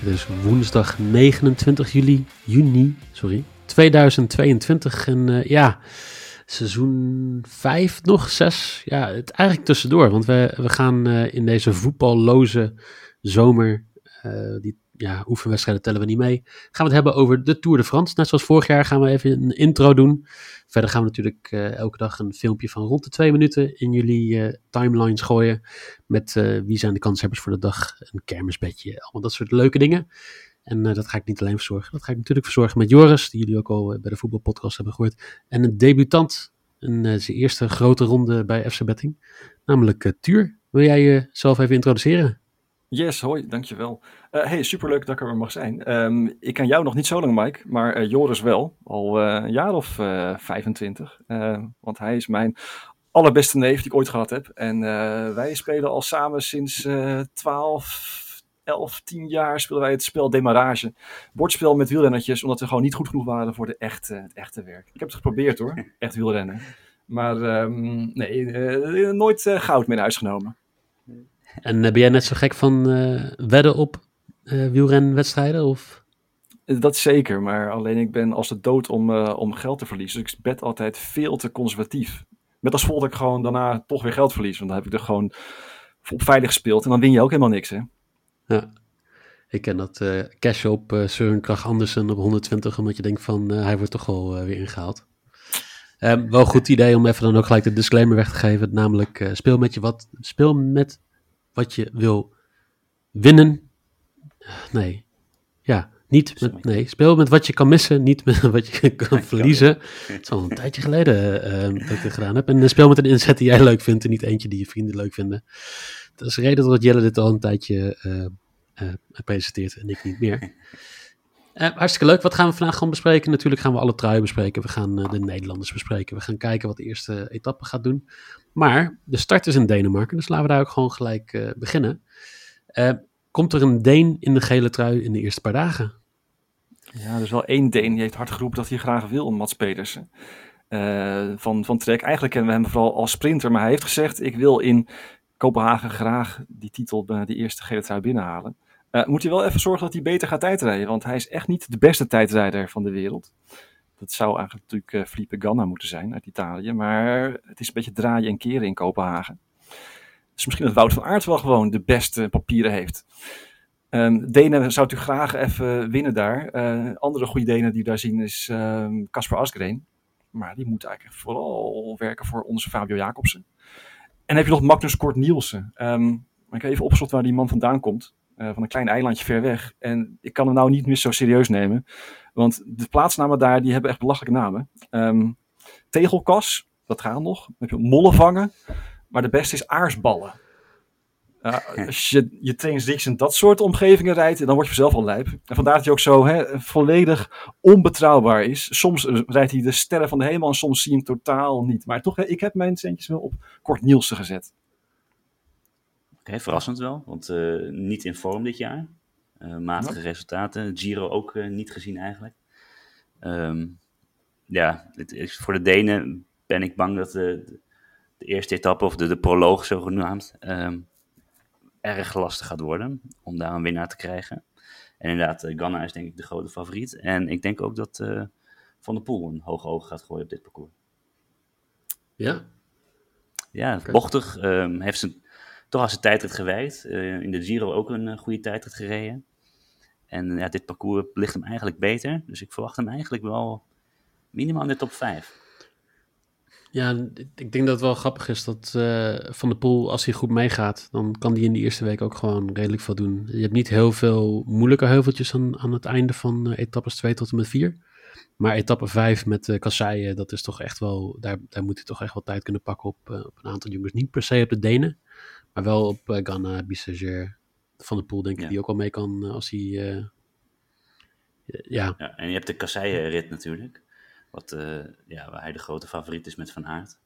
Het is woensdag 29 juli, juni, sorry, 2022. En eh, ja, seizoen 5, nog 6. Ja, het eigenlijk tussendoor. Want we, we gaan eh, in deze voetballoze zomer, eh, die ja, oefenwedstrijden tellen we niet mee, gaan we het hebben over de Tour de France. Net zoals vorig jaar gaan we even een intro doen. Verder gaan we natuurlijk eh, elke dag een filmpje van rond de twee minuten in jullie eh, timelines gooien. Met eh, wie zijn de kanshebbers voor de dag, een kermisbedje, allemaal dat soort leuke dingen. En dat ga ik niet alleen verzorgen. Dat ga ik natuurlijk verzorgen met Joris, die jullie ook al bij de voetbalpodcast hebben gehoord. En een debutant, een, zijn eerste grote ronde bij FC Betting, namelijk Tuur. Wil jij jezelf even introduceren? Yes, hoi, dankjewel. Uh, hey, superleuk dat ik er weer mag zijn. Um, ik ken jou nog niet zo lang, Mike, maar uh, Joris wel. Al uh, een jaar of 25. want hij is mijn allerbeste neef die ik ooit gehad heb. En wij spelen al samen sinds 12, 11, 10 jaar spelen wij het spel Demarage. Bordspel met wielrennetjes, omdat we gewoon niet goed genoeg waren voor de echte, het echte werk. Ik heb het geprobeerd hoor, echt wielrennen. Maar um, nee, nooit goud mee naar huis genomen. En ben jij net zo gek van wedden op uh, wielrenwedstrijden? Of? Dat zeker, maar alleen ik ben als de dood om, om geld te verliezen. Dus ik bet altijd veel te conservatief. Met als ik gewoon daarna toch weer geld verlies. Want dan heb ik er gewoon op veilig gespeeld en dan win je ook helemaal niks, hè? Ja. Ik ken dat uh, cash op uh, Søren Krach Andersen op 120, omdat je denkt van hij wordt toch wel weer ingehaald. Um, wel een goed idee om even dan ook gelijk de disclaimer weg te geven. Namelijk, speel, met je wat, speel met wat je wil winnen Nee. Ja, niet met, nee, speel met wat je kan missen, niet met wat je kan verliezen. Het is al een tijdje geleden uh, dat ik dit gedaan heb. En speel met een inzet die jij leuk vindt en niet eentje die je vrienden leuk vinden. Dat is de reden dat Jelle dit al een tijdje uh, uh, presenteert en ik niet meer. Hartstikke leuk. Wat gaan we vandaag gewoon bespreken? Natuurlijk gaan we alle truien bespreken. We gaan de Nederlanders bespreken. We gaan kijken wat de eerste etappe gaat doen. Maar de start is in Denemarken, dus laten we daar ook gewoon gelijk beginnen. Komt er een Deen in de gele trui in de eerste paar dagen? Ja, er is wel één Deen die heeft hard geroepen dat hij graag wil, Mats Pedersen. Van, van Trek. Eigenlijk kennen we hem vooral als sprinter, maar hij heeft gezegd: Ik wil in Kopenhagen graag die titel, die eerste gele trui binnenhalen. Uh, moet hij wel even zorgen dat hij beter gaat tijdrijden, want hij is echt niet de beste tijdrijder van de wereld. Dat zou eigenlijk natuurlijk Felipe Ganna moeten zijn uit Italië, maar het is een beetje draaien en keren in Kopenhagen. Dus misschien dat Wout van Aert wel gewoon de beste papieren heeft. Um, Denen zou natuurlijk graag even winnen daar. Uh, andere goede Denen die daar zien is Casper um, Asgreen. Maar die moet eigenlijk vooral werken voor onze Fabio Jacobsen. En dan heb je nog Magnus Kort Nielsen. Um, ik heb even opgezocht waar die man vandaan komt. Uh, van een klein eilandje ver weg. En ik kan hem nou niet meer zo serieus nemen. Want de plaatsnamen daar die hebben echt belachelijke namen. Um, tegelkas, dat gaat nog. Dan heb je mollenvangen. Maar de beste is aarsballen. Uh, als je je trainingsdicks in dat soort omgevingen rijdt, dan word je zelf al lijp. En vandaar dat hij ook zo hè, volledig onbetrouwbaar is. Soms rijdt hij de sterren van de hemel en soms zie je hem totaal niet. Maar toch, ik heb mijn centjes wel op Kort Nielsen gezet. Oké, okay, verrassend wel, want uh, niet in vorm dit jaar. Uh, matige ja. resultaten. Giro ook uh, niet gezien eigenlijk. Um, ja, het is, voor de Denen ben ik bang dat de, de eerste etappe, of de, de proloog zo genoemd, um, erg lastig gaat worden om daar een winnaar te krijgen. En inderdaad, Ganna is denk ik de grote favoriet. En ik denk ook dat Van der Poel een hoge oog gaat gooien op dit parcours. Ja? Ja, okay. bochtig. Um, heeft zijn, toch als zijn tijdrit gewerkt. Uh, in de Giro ook een goede tijdrit gereden. En ja, dit parcours ligt hem eigenlijk beter. Dus ik verwacht hem eigenlijk wel minimaal in de top 5. Ja, ik denk dat het wel grappig is dat uh, Van de Poel, als hij goed meegaat, dan kan hij in de eerste week ook gewoon redelijk veel doen. Je hebt niet heel veel moeilijke heuveltjes aan, aan het einde van etappes 2 tot en met 4. Maar etappe 5 met uh, kasseien, dat is toch echt wel, daar, daar moet hij toch echt wel tijd kunnen pakken op, op een aantal jongens. Niet per se op de Denen, maar wel op uh, Ghana, Bissager, Van de Poel denk ik, ja. die ook wel mee kan als hij... ja. ja. En je hebt de kasseienrit natuurlijk. Wat, uh, ja, waar hij de grote favoriet is met Van Aert.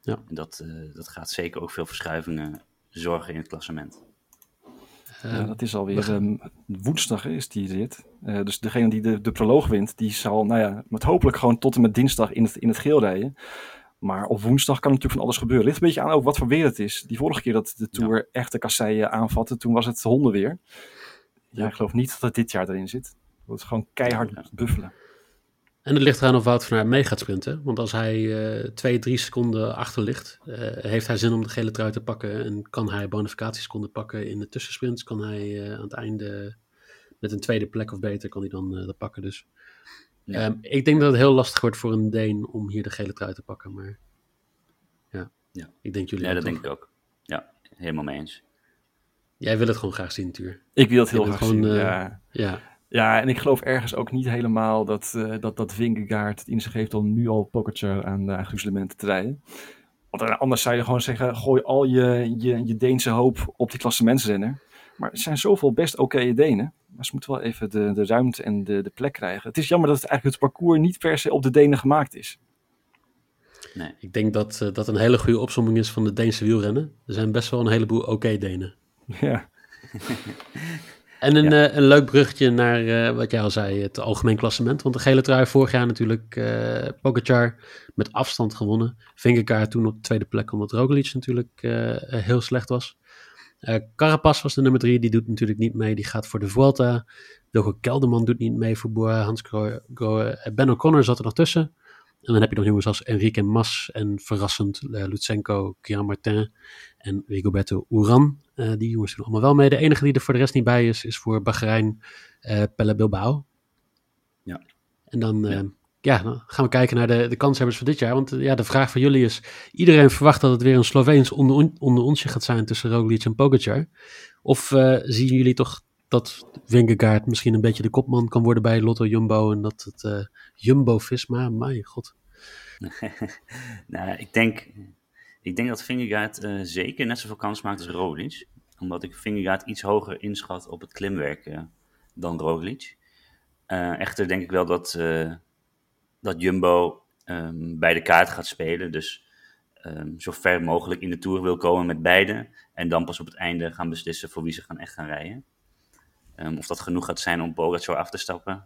Ja. En dat, uh, dat gaat zeker ook veel verschuivingen zorgen in het klassement. Ja, dat is alweer um, woensdag is die rit. Uh, dus degene die de, de proloog wint, die zal nou ja, met hopelijk gewoon tot en met dinsdag in het, in het geel rijden. Maar op woensdag kan natuurlijk van alles gebeuren. Ligt een beetje aan ook wat voor weer het is. Die vorige keer dat de Tour ja. echte kasseien aanvatte, toen was het hondenweer. Ja, ik geloof niet dat het dit jaar erin zit. Het wordt gewoon keihard ja. buffelen. En het ligt eraan of Wout van Aert mee gaat sprinten. Want als hij uh, twee, drie seconden achter ligt, uh, heeft hij zin om de gele trui te pakken. En kan hij bonificatieseconden pakken in de tussensprints. Kan hij uh, aan het einde met een tweede plek of beter, kan hij dan dat pakken. Dus ja. um, ik denk dat het heel lastig wordt voor een Deen om hier de gele trui te pakken. Maar ja, ja. ik denk jullie Ja, dat toch. denk ik ook. Ja, helemaal mee eens. Jij wil het gewoon graag zien, natuurlijk. Ik wil het heel graag gewoon, zien, ja. ja. Ja, en ik geloof ergens ook niet helemaal dat, uh, dat, dat Vingegaard het in zich heeft om nu al Pogacar aan, aan gruzelementen te rijden. Want anders zou je gewoon zeggen, gooi al je, je, je Deense hoop op die klassementsrenner. Maar er zijn zoveel best oké Denen. Maar ze moeten wel even de, de ruimte en de, de plek krijgen. Het is jammer dat het eigenlijk het parcours niet per se op de Denen gemaakt is. Nee, ik denk dat uh, dat een hele goede opzomming is van de Deense wielrennen. Er zijn best wel een heleboel oké okay Denen. Ja. En een, ja. uh, een leuk bruggetje naar uh, wat jij al zei, het algemeen klassement. Want de gele trui vorig jaar natuurlijk uh, Pogacar met afstand gewonnen. Vingegaard toen op de tweede plek, omdat Roglic natuurlijk heel slecht was. Carapaz was de nummer drie, die doet natuurlijk niet mee. Die gaat voor de Vuelta. Wilco Kelderman doet niet mee voor Boa, Hans Grohe. Ben O'Connor zat er nog tussen. En dan heb je nog jongens als Enrique Mas en verrassend uh, Lutsenko, Kian Martin en Rigoberto Uran. Uh, die jongens doen allemaal wel mee. De enige die er voor de rest niet bij is, is voor Bahrein uh, Pelle Bilbao. Ja. En dan, ja. Ja. dan gaan we kijken naar de, de kanshebbers voor dit jaar. Want ja, de vraag van jullie is, iedereen verwacht dat het weer een Sloveens onder, onder gaat zijn tussen Roglic en Pogacar. Of zien jullie toch dat Vingegaard misschien een beetje de kopman kan worden bij Lotto Jumbo en dat het uh, Jumbo-Visma, mijn god. nou, ik denk, ik denk dat Vingegaard zeker net zoveel kans maakt als Roglic. Omdat ik Vingegaard iets hoger inschat op het klimwerk dan Roglic. echter denk ik wel dat, dat Jumbo um, bij de kaart gaat spelen. Dus um, zo ver mogelijk in de Tour wil komen met beide. En dan pas op het einde gaan beslissen voor wie ze gaan echt gaan rijden. Um, of dat genoeg gaat zijn om Pogacar af te stappen,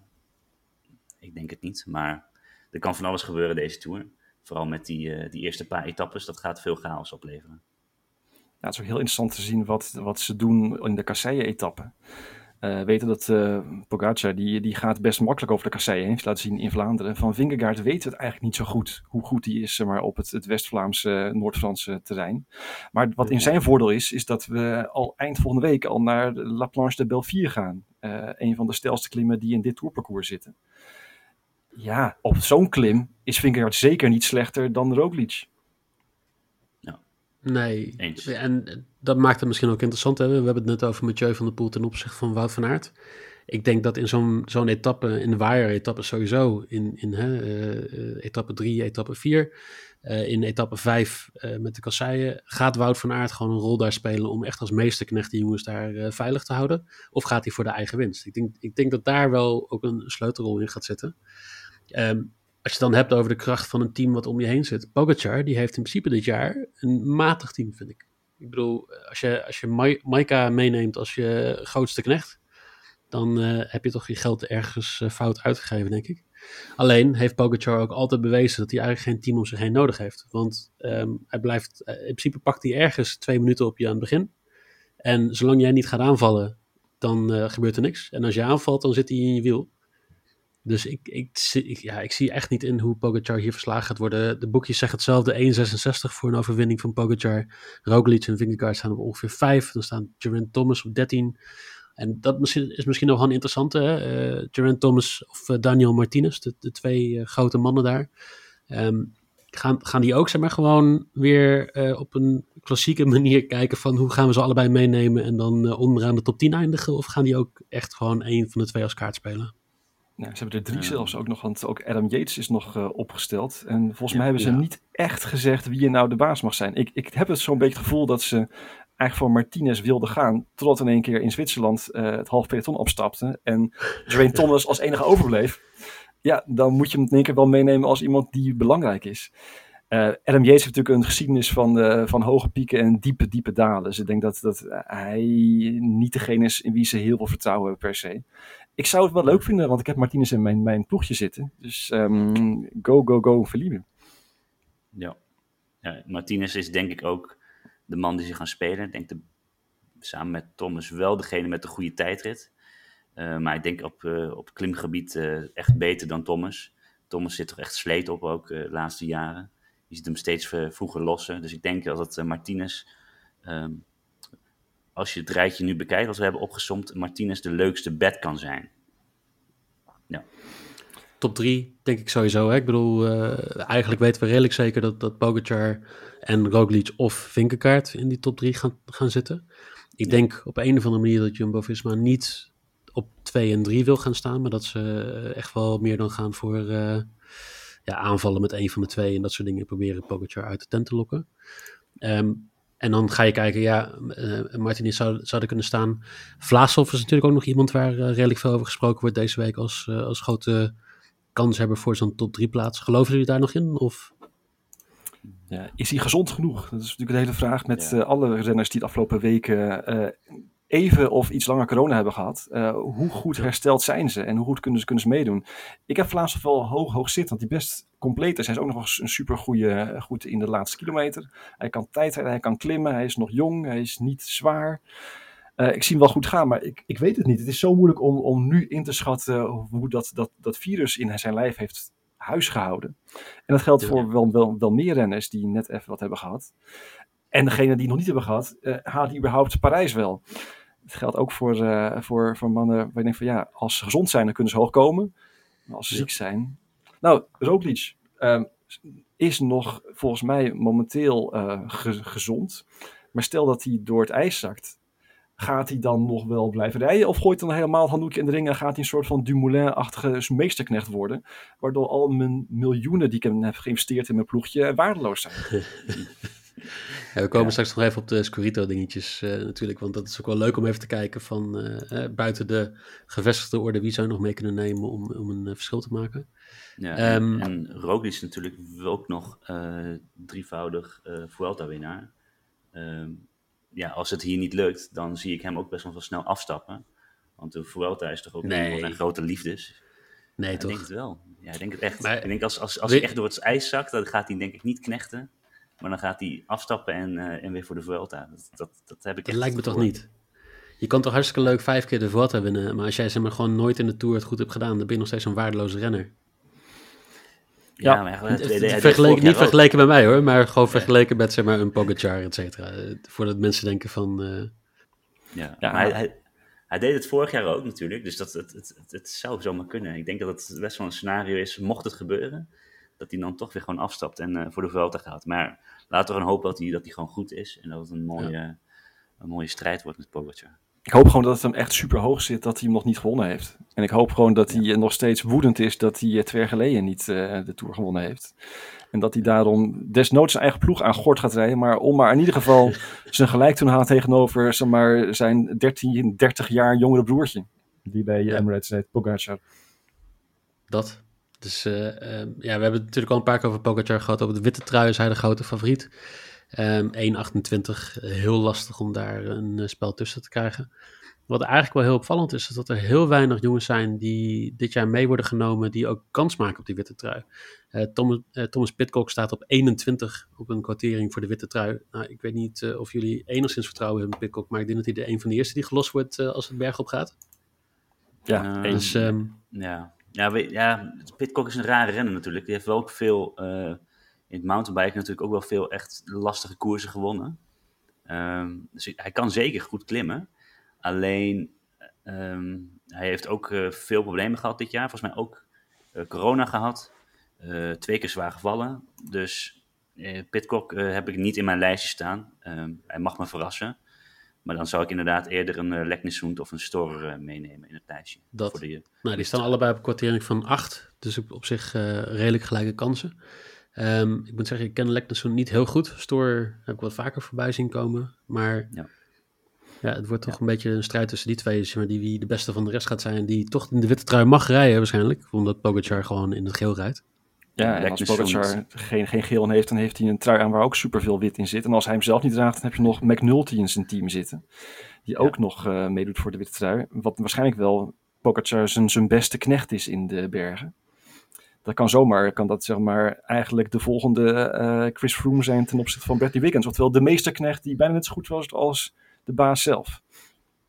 ik denk het niet. Maar er kan van alles gebeuren deze Tour. Vooral met die, uh, die eerste paar etappes, dat gaat veel chaos opleveren. Ja, het is ook heel interessant te zien wat, wat ze doen in de kasseien-etappen. Uh, weten dat uh, Pogacar, die, die gaat best makkelijk over de kasseien heen. laten zien in Vlaanderen. Van Vingegaard weten we het eigenlijk niet zo goed. Hoe goed hij is maar, op het, het West-Vlaamse, Noord-Franse terrein. Maar wat in zijn voordeel is, is dat we al eind volgende week al naar La Planche de Belleville gaan. Uh, een van de stelste klimmen die in dit tourparcours zitten. Ja, op zo'n klim is Vingegaard zeker niet slechter dan Roglic. Nee, Eens. en dat maakt het misschien ook interessant. Hè? We hebben het net over Mathieu van der Poel ten opzichte van Wout van Aert. Ik denk dat in zo'n etappe, in de wire-etappe sowieso, in, in hè, uh, etappe 3, etappe 4, uh, in etappe 5 uh, met de kasseien, gaat Wout van Aert gewoon een rol daar spelen om echt als meesterknecht die jongens daar veilig te houden? Of gaat hij voor de eigen winst? Ik denk, ik denk dat daar wel ook een sleutelrol in gaat zitten. Um, als je het dan hebt over de kracht van een team wat om je heen zit. Pogacar, die heeft in principe dit jaar een matig team, vind ik. Ik bedoel, als je, als je Maika meeneemt als je grootste knecht, dan uh, heb je toch je geld ergens uh, fout uitgegeven, denk ik. Alleen heeft Pogacar ook altijd bewezen dat hij eigenlijk geen team om zich heen nodig heeft. Want um, hij blijft, uh, in principe pakt hij ergens twee minuten op je aan het begin. En zolang jij niet gaat aanvallen, dan gebeurt er niks. En als je aanvalt, dan zit hij in je wiel. Dus ik, ik, ja, ik zie echt niet in hoe Pogacar hier verslagen gaat worden. De boekjes zeggen hetzelfde, 1,66 voor een overwinning van Pogacar. Roglic en Vingegaard staan op ongeveer 5. Dan staan Geraint Thomas op 13. En dat is misschien nog wel een interessante. Uh, Geraint Thomas of uh, Daniel Martinez, de, twee uh, grote mannen daar. Um, gaan, gaan die ook zeg maar gewoon weer eh, op een klassieke manier kijken van hoe gaan we ze allebei meenemen en dan onderaan de top 10 eindigen? Of gaan die ook echt gewoon één van de twee als kaart spelen? Nou, ze hebben er drie zelfs ook nog, want ook Adam Yates is nog uh, opgesteld. En volgens mij hebben ze ja. niet echt gezegd wie er nou de baas mag zijn. Ik, ik heb het zo'n beetje het gevoel dat ze eigenlijk voor Martinez wilden gaan, totdat in één keer in Zwitserland het half peloton opstapte en Dwayne Thomas als enige overbleef ja, dan moet je hem in één keer wel meenemen als iemand die belangrijk is. Uh, Adam Yates heeft natuurlijk een geschiedenis van, uh, van hoge pieken en diepe, diepe dalen. Dus ik denk dat, dat hij niet degene is in wie ze heel veel vertrouwen hebben per se. Ik zou het wel leuk vinden, want ik heb Martinez in mijn, mijn ploegje zitten. Dus um, go, go, go, verliezen. Ja. ja, Martinez is denk ik ook de man die ze gaan spelen. Ik denk de, samen met Thomas wel degene met de goede tijdrit. Uh, maar ik denk op, uh, op klimgebied uh, echt beter dan Thomas. Thomas zit toch echt sleet op ook de laatste jaren. Je ziet hem steeds vroeger lossen. Dus ik denk dat het Martinez, um, als je het rijtje nu bekijkt, als we hebben opgesomd, Martinez de leukste bet kan zijn. Ja. Top 3, denk ik sowieso. Hè? Ik bedoel, eigenlijk weten we redelijk zeker dat, dat Pogacar en Roglic of Vinkenkaart in die top 3 gaan, gaan zitten. Ik ja. denk op een of andere manier dat Jumbo-Visma niet op 2 en 3 wil gaan staan, maar dat ze echt wel meer dan gaan voor uh, ja, aanvallen met een van de twee en dat soort dingen proberen Pogacar uit de tent te lokken. Um, en dan ga je kijken, ja, uh, Martinez zou, zou er kunnen staan. Vlaashoff is natuurlijk ook nog iemand waar uh, redelijk veel over gesproken wordt deze week als, uh, als grote kanshebber voor zo'n top 3 plaats. Geloven jullie daar nog in? Of? Ja, is hij gezond genoeg? Dat is natuurlijk een hele vraag met ja. alle renners die het afgelopen weken even of iets langer corona hebben gehad, uh, hoe goed hersteld zijn ze en hoe goed kunnen ze, kunnen ze meedoen? Ik heb Vlaams wel hoog, hoog zitten, want die best compleet is. Hij is ook nog eens een super goede, goed in de laatste kilometer. Hij kan tijdrijden, hij kan klimmen, hij is nog jong, hij is niet zwaar. Uh, ik zie hem wel goed gaan, maar ik, ik weet het niet. Het is zo moeilijk om, om nu in te schatten hoe dat, dat, dat virus in zijn lijf heeft huisgehouden. En dat geldt voor wel, wel, wel meer renners die net even wat hebben gehad. En degene die nog niet hebben gehad, uh, haalt die überhaupt Parijs wel? Het geldt ook voor, uh, voor, voor mannen waar je denkt van ja, als ze gezond zijn, dan kunnen ze hoog komen. Maar als ze ja. ziek zijn. Nou, Roglic uh, is nog volgens mij momenteel uh, ge gezond. Maar stel dat hij door het ijs zakt, gaat hij dan nog wel blijven rijden? Of gooit hij dan helemaal het handdoekje in de ring en gaat hij een soort van Dumoulin-achtige meesterknecht worden? Waardoor al mijn miljoenen die ik heb geïnvesteerd in mijn ploegje waardeloos zijn. We komen ja. straks nog even op de Scorito dingetjes uh, natuurlijk, want dat is ook wel leuk om even te kijken van uh, buiten de gevestigde orde, wie zou je nog mee kunnen nemen om, om een verschil te maken. Ja, um, en, en Roglic is natuurlijk ook nog drievoudig Vuelta-winnaar. Um, ja, als het hier niet lukt, dan zie ik hem ook best wel snel afstappen. Want de Vuelta is toch ook nee. een van zijn grote liefdes. Nee, ja, toch? Ik denk het wel. Ja, ik denk het echt. Maar, ik denk als, als, als hij echt door het ijs zakt, dan gaat hij denk ik niet knechten. Maar dan gaat hij afstappen en, uh, en weer voor de Vuelta. Dat, dat, dat heb ik Dat lijkt me toch niet? Je kan toch hartstikke leuk vijf keer de Vuelta winnen. Maar als jij zeg maar gewoon nooit in de Tour het goed hebt gedaan, dan ben je nog steeds een waardeloze renner. Ja, ja maar uh, vergeleken, niet vergeleken bij mij hoor, maar gewoon vergeleken met zeg maar een Pogacar, et cetera. Voordat mensen denken van... Uh... Ja, ja, maar hij, hij, hij, deed het vorig jaar ook natuurlijk, dus dat, het, het, het, het zou zomaar kunnen. Ik denk dat het best wel een scenario is, mocht het gebeuren, dat hij dan toch weer gewoon afstapt en uh, voor de Vuelta gaat. Maar laten we gewoon hopen dat hij, dat hij gewoon goed is en dat het een mooie, ja. een mooie strijd wordt met Pogacar. Ik hoop gewoon dat het hem echt super hoog zit dat hij hem nog niet gewonnen heeft. En ik hoop gewoon dat hij nog steeds woedend is dat hij twee jaar geleden niet uh, de Tour gewonnen heeft. En dat hij daarom desnoods zijn eigen ploeg aan gort gaat rijden. Maar om maar in ieder geval zijn gelijk te halen tegenover zeg maar, zijn 13, 30 jaar jongere broertje. Die bij. Emirates heet, Pogacar. Dat. Dus uh, uh, ja, we hebben het natuurlijk al een paar keer over Pogacar gehad. Over de witte trui is hij de grote favoriet. Um, 1,28. Heel lastig om daar een uh, spel tussen te krijgen. Wat eigenlijk wel heel opvallend is, is dat er heel weinig jongens zijn die dit jaar mee worden genomen, die ook kans maken op die witte trui. Uh, Thomas, uh, Thomas Pitcock staat op 21 op een kwartering voor de witte trui. Nou, ik weet niet uh, of jullie enigszins vertrouwen hebben in Pitcock, maar ik denk dat hij de een van de eerste die gelost wordt als het berg op gaat. Ja, dus, um, ja. Ja, ja, Pitcock is een rare renner natuurlijk. Die heeft wel ook veel, uh, in het mountainbiken natuurlijk ook wel veel echt lastige koersen gewonnen. Um, dus hij kan zeker goed klimmen. Alleen, um, hij heeft ook uh, veel problemen gehad dit jaar. Volgens mij ook uh, corona gehad. Eh, twee keer zwaar gevallen. Dus Pitcock heb ik niet in mijn lijstje staan. Ehm, hij mag me verrassen. Maar dan zou ik inderdaad eerder een uh, of een Storer meenemen in het lijstje. Dat. Voor de, nou, die staan allebei op kwartering van 8. Dus op zich redelijk gelijke kansen. Um, ik moet zeggen, ik ken Leknesund niet heel goed. Storer heb ik wat vaker voorbij zien komen. Maar ja. Ja, het wordt toch een beetje een strijd tussen die twee. Zeg maar, die wie de beste van de rest gaat zijn. Die toch in de witte trui mag rijden waarschijnlijk. Omdat Pogacar gewoon in het geel rijdt. Ja, en als Pogacar geen, geen geel heeft, dan heeft hij een trui aan waar ook superveel wit in zit. En als hij hem zelf niet draagt, dan heb je nog McNulty in zijn team zitten. Die ook nog uh, meedoet voor de witte trui. Wat waarschijnlijk wel Pogacar zijn, zijn beste knecht is in de bergen. Dat kan zomaar, kan dat zeg maar eigenlijk de volgende uh, Chris Froome zijn ten opzichte van Bradley Wiggins. Oftewel de meesterknecht die bijna net zo goed was als de baas zelf.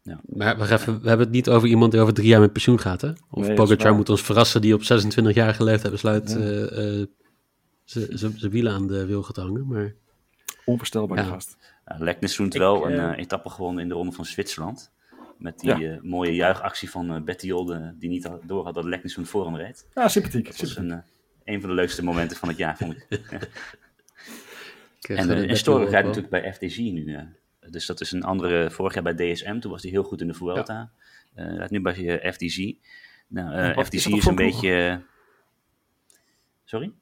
Ja. Maar we, even, we hebben het niet over iemand die over drie jaar met pensioen gaat, hè? Of nee, Pogacar moet ons verrassen die op 26-jarige leeftijd besluit ja. uh, uh, zijn wielen aan de wiel gaat hangen. Maar... Onvoorstelbaar ja. gast. Doet wel een uh, etappe gewonnen in de Ronde van Zwitserland. Met die ja. mooie juichactie van Betty Jolde, die niet door had dat Leknes voor hem reed. Ja, sympathiek. Dat was een, een van de leukste momenten van het jaar, vond ik. en uh, Storer rijdt natuurlijk bij FDG nu. Dus dat is een andere, vorig jaar bij DSM, toen was hij heel goed in de Vuelta. Ja. Uh, nu bij uh, FDG. Nou, uh, FDG is, is een beetje... Sorry?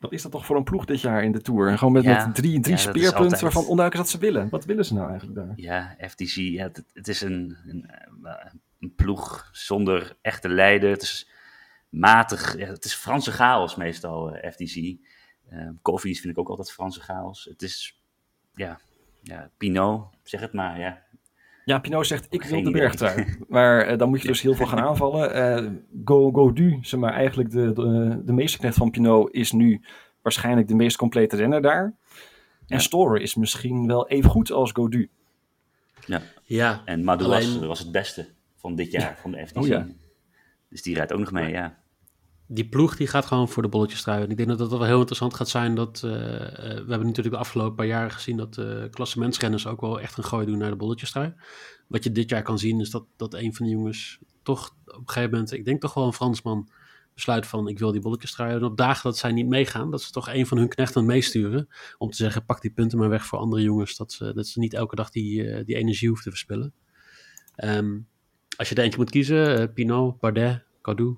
Wat is dat toch voor een ploeg dit jaar in de Tour? En gewoon met, ja, met drie, drie ja, speerpunten altijd... waarvan onduidelijk is dat ze willen. Wat willen ze nou eigenlijk daar? Ja, FDG, ja, het, het is een, een, een, ploeg zonder echte leider. Het is matig, het is Franse chaos meestal, FDG. Uh, Koffie vind ik ook altijd Franse chaos. Het is, ja, ja, Pinot, zeg het maar, ja. Ja, Pinot zegt, ik wil de bergtrui. maar uh, dan moet je dus heel veel gaan aanvallen. Uh, Go, Godu, zeg maar, eigenlijk de, de, de meesterknecht van Pinot, is nu waarschijnlijk de meest complete renner daar. En ja. Is misschien wel even goed als Godu. Ja, ja en Madouas alleen... was het beste van dit jaar, van de FTC. Oh, ja. Dus die rijdt ook nog mee, ja die ploeg die gaat gewoon voor de bolletjes trui. Ik denk dat het wel heel interessant gaat zijn. Dat, uh, we hebben natuurlijk de afgelopen paar jaren gezien dat uh, klassementsrenners ook wel echt een gooi doen naar de bolletjes. Wat je dit jaar kan zien is dat, dat een van de jongens toch op een gegeven moment, ik denk toch wel een Fransman, besluit van ik wil die bolletjes. En op dagen dat zij niet meegaan, dat ze toch een van hun knechten meesturen. Om te zeggen pak die punten maar weg voor andere jongens. Dat ze, dat ze niet elke dag die, die energie hoeven te verspillen. Um, als je er eentje moet kiezen, Pinot, Bardet, Caudu,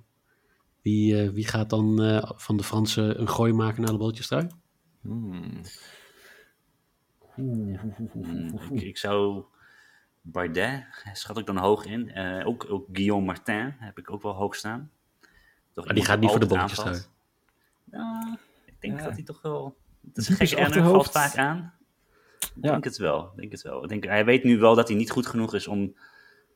wie, uh, wie gaat dan uh, van de Fransen een gooi maken naar de bolletjestrui? Hmm. Hmm, ik, ik, zou Bardet, schat ik dan hoog in. Uh, ook, ook Guillaume Martin heb ik ook wel hoog staan. Toch, maar die gaat niet voor de bolletjestrui. Nou, ik denk ja. dat hij toch wel... Het is een gekke renner, valt vaak aan. Ik ja. denk het wel, denk het wel. Ik denk, hij weet nu wel dat hij niet goed genoeg is om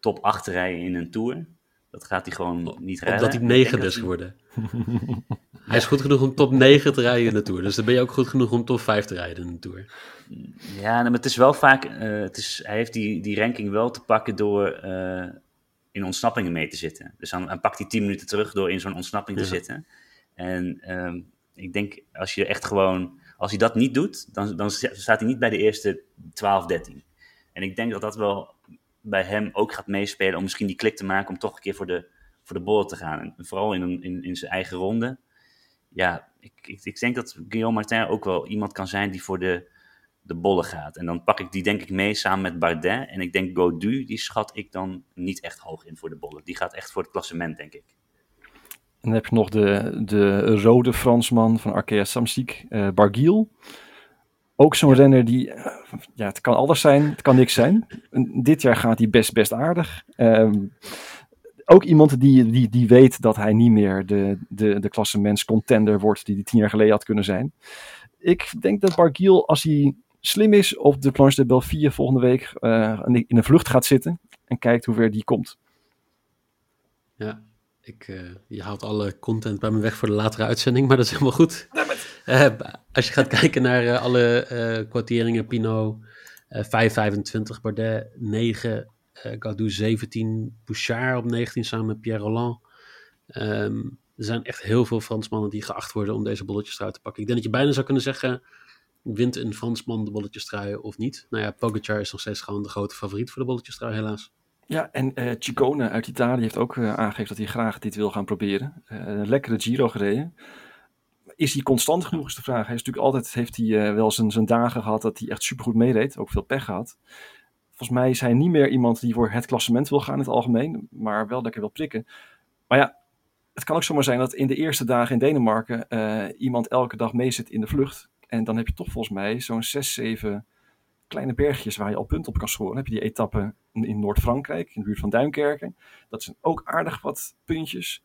top 8 te rijden in een Tour. Dat gaat hij gewoon niet rijden. Omdat hij negen is geworden. hij is goed genoeg om top 9 te rijden in de Tour. Dus dan ben je ook goed genoeg om top 5 te rijden in de Tour. Ja, maar het is wel vaak... Uh, het is, hij heeft die, die ranking wel te pakken door uh, in ontsnappingen mee te zitten. Dus dan, dan pakt hij 10 minuten terug door in zo'n ontsnapping ja. te zitten. En um, ik denk, als je echt gewoon... Als hij dat niet doet, dan, dan staat hij niet bij de eerste 12, 13. En ik denk dat dat wel bij hem ook gaat meespelen om misschien die klik te maken om toch een keer voor de, voor de bollen te gaan. En vooral in, in, in zijn eigen ronde. Ja, ik, ik, ik denk dat Guillaume Martin ook wel iemand kan zijn die voor de, de bollen gaat. En dan pak ik die denk ik mee samen met Bardet. En ik denk Godu, die schat ik dan niet echt hoog in voor de bollen. Die gaat echt voor het klassement, denk ik. En dan heb je nog de, de rode Fransman van Arkea Samsic, uh. Ook zo'n renner die, eh, ja, het kan alles zijn, het kan niks zijn. Dit jaar gaat hij best, best aardig. Um, ook iemand die, die, die weet dat hij niet meer de, de, de klassemens contender wordt die hij tien jaar geleden had kunnen zijn. Ik denk dat Bargiel, als hij slim is, op de Planche de Belfië volgende week uh, in een vlucht gaat zitten en kijkt hoe ver die komt. Ja, ik, uh, je haalt alle content bij me weg voor de latere uitzending, maar dat is helemaal goed. Uh, als je gaat kijken naar uh, alle kwarteringen, Pinot 5,25, Bardet 9, Gaudu 17, Bouchard op 19 samen met Pierre Roland. Um, er zijn echt heel veel Fransmannen die geacht worden om deze bolletjes te pakken. Ik denk dat je bijna zou kunnen zeggen, wint een Fransman de bolletjes of niet? Nou ja, Pogacar is nog steeds gewoon de grote favoriet voor de bolletjes helaas. Ja, en uh, uit Italië heeft ook uh, aangegeven dat hij graag dit wil gaan proberen. Uh, een lekkere Giro gereden is hij constant genoeg is de vraag. Hij is natuurlijk altijd, heeft hij eh, wel zijn, zijn dagen gehad dat hij echt supergoed meedeed. Ook veel pech gehad. Volgens mij is hij niet meer iemand die voor het klassement wil gaan in het algemeen. Maar wel lekker wil prikken. Maar ja, het kan ook zomaar zijn dat in de eerste dagen in Denemarken eh, iemand elke dag meezit in de vlucht. En dan heb je toch volgens mij zo'n 6, 7 kleine bergjes waar je al punten op kan scoren. Dan heb je die etappe in Noord-Frankrijk, in de buurt van Duinkerken. Dat zijn ook aardig wat puntjes.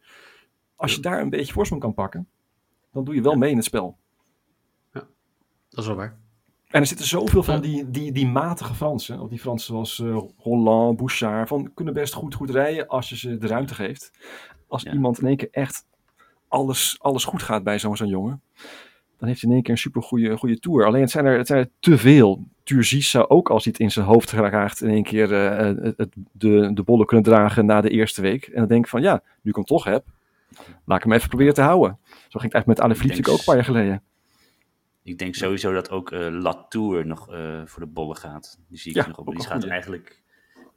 Als je daar een beetje voorsprong kan pakken, dan doe je wel mee in het spel. Ja, dat is wel waar. En er zitten zoveel van die, die, die matige Fransen, of die Fransen zoals uh, Roland, Bouchard, van kunnen best goed, goed rijden als je ze de ruimte geeft. Als Ja. iemand in één keer echt alles, alles goed gaat bij zo'n zo'n jongen, dan heeft hij in één keer een super goede, goede tour. Alleen het zijn, er, het zijn er te veel. Turgis zou ook als hij het in zijn hoofd geraakt in één keer eh, het, het- de, de bollen kunnen dragen na de eerste week. En dan denk ik van ja, nu ik hem toch heb, laat ik hem even proberen te houden. Zo ging het eigenlijk met Ale Philippe ook een paar jaar geleden. Ik denk sowieso dat ook eh Latour nog eh, voor de bollen gaat. Die zie ik Ja, nog op. Die gaat, eigenlijk,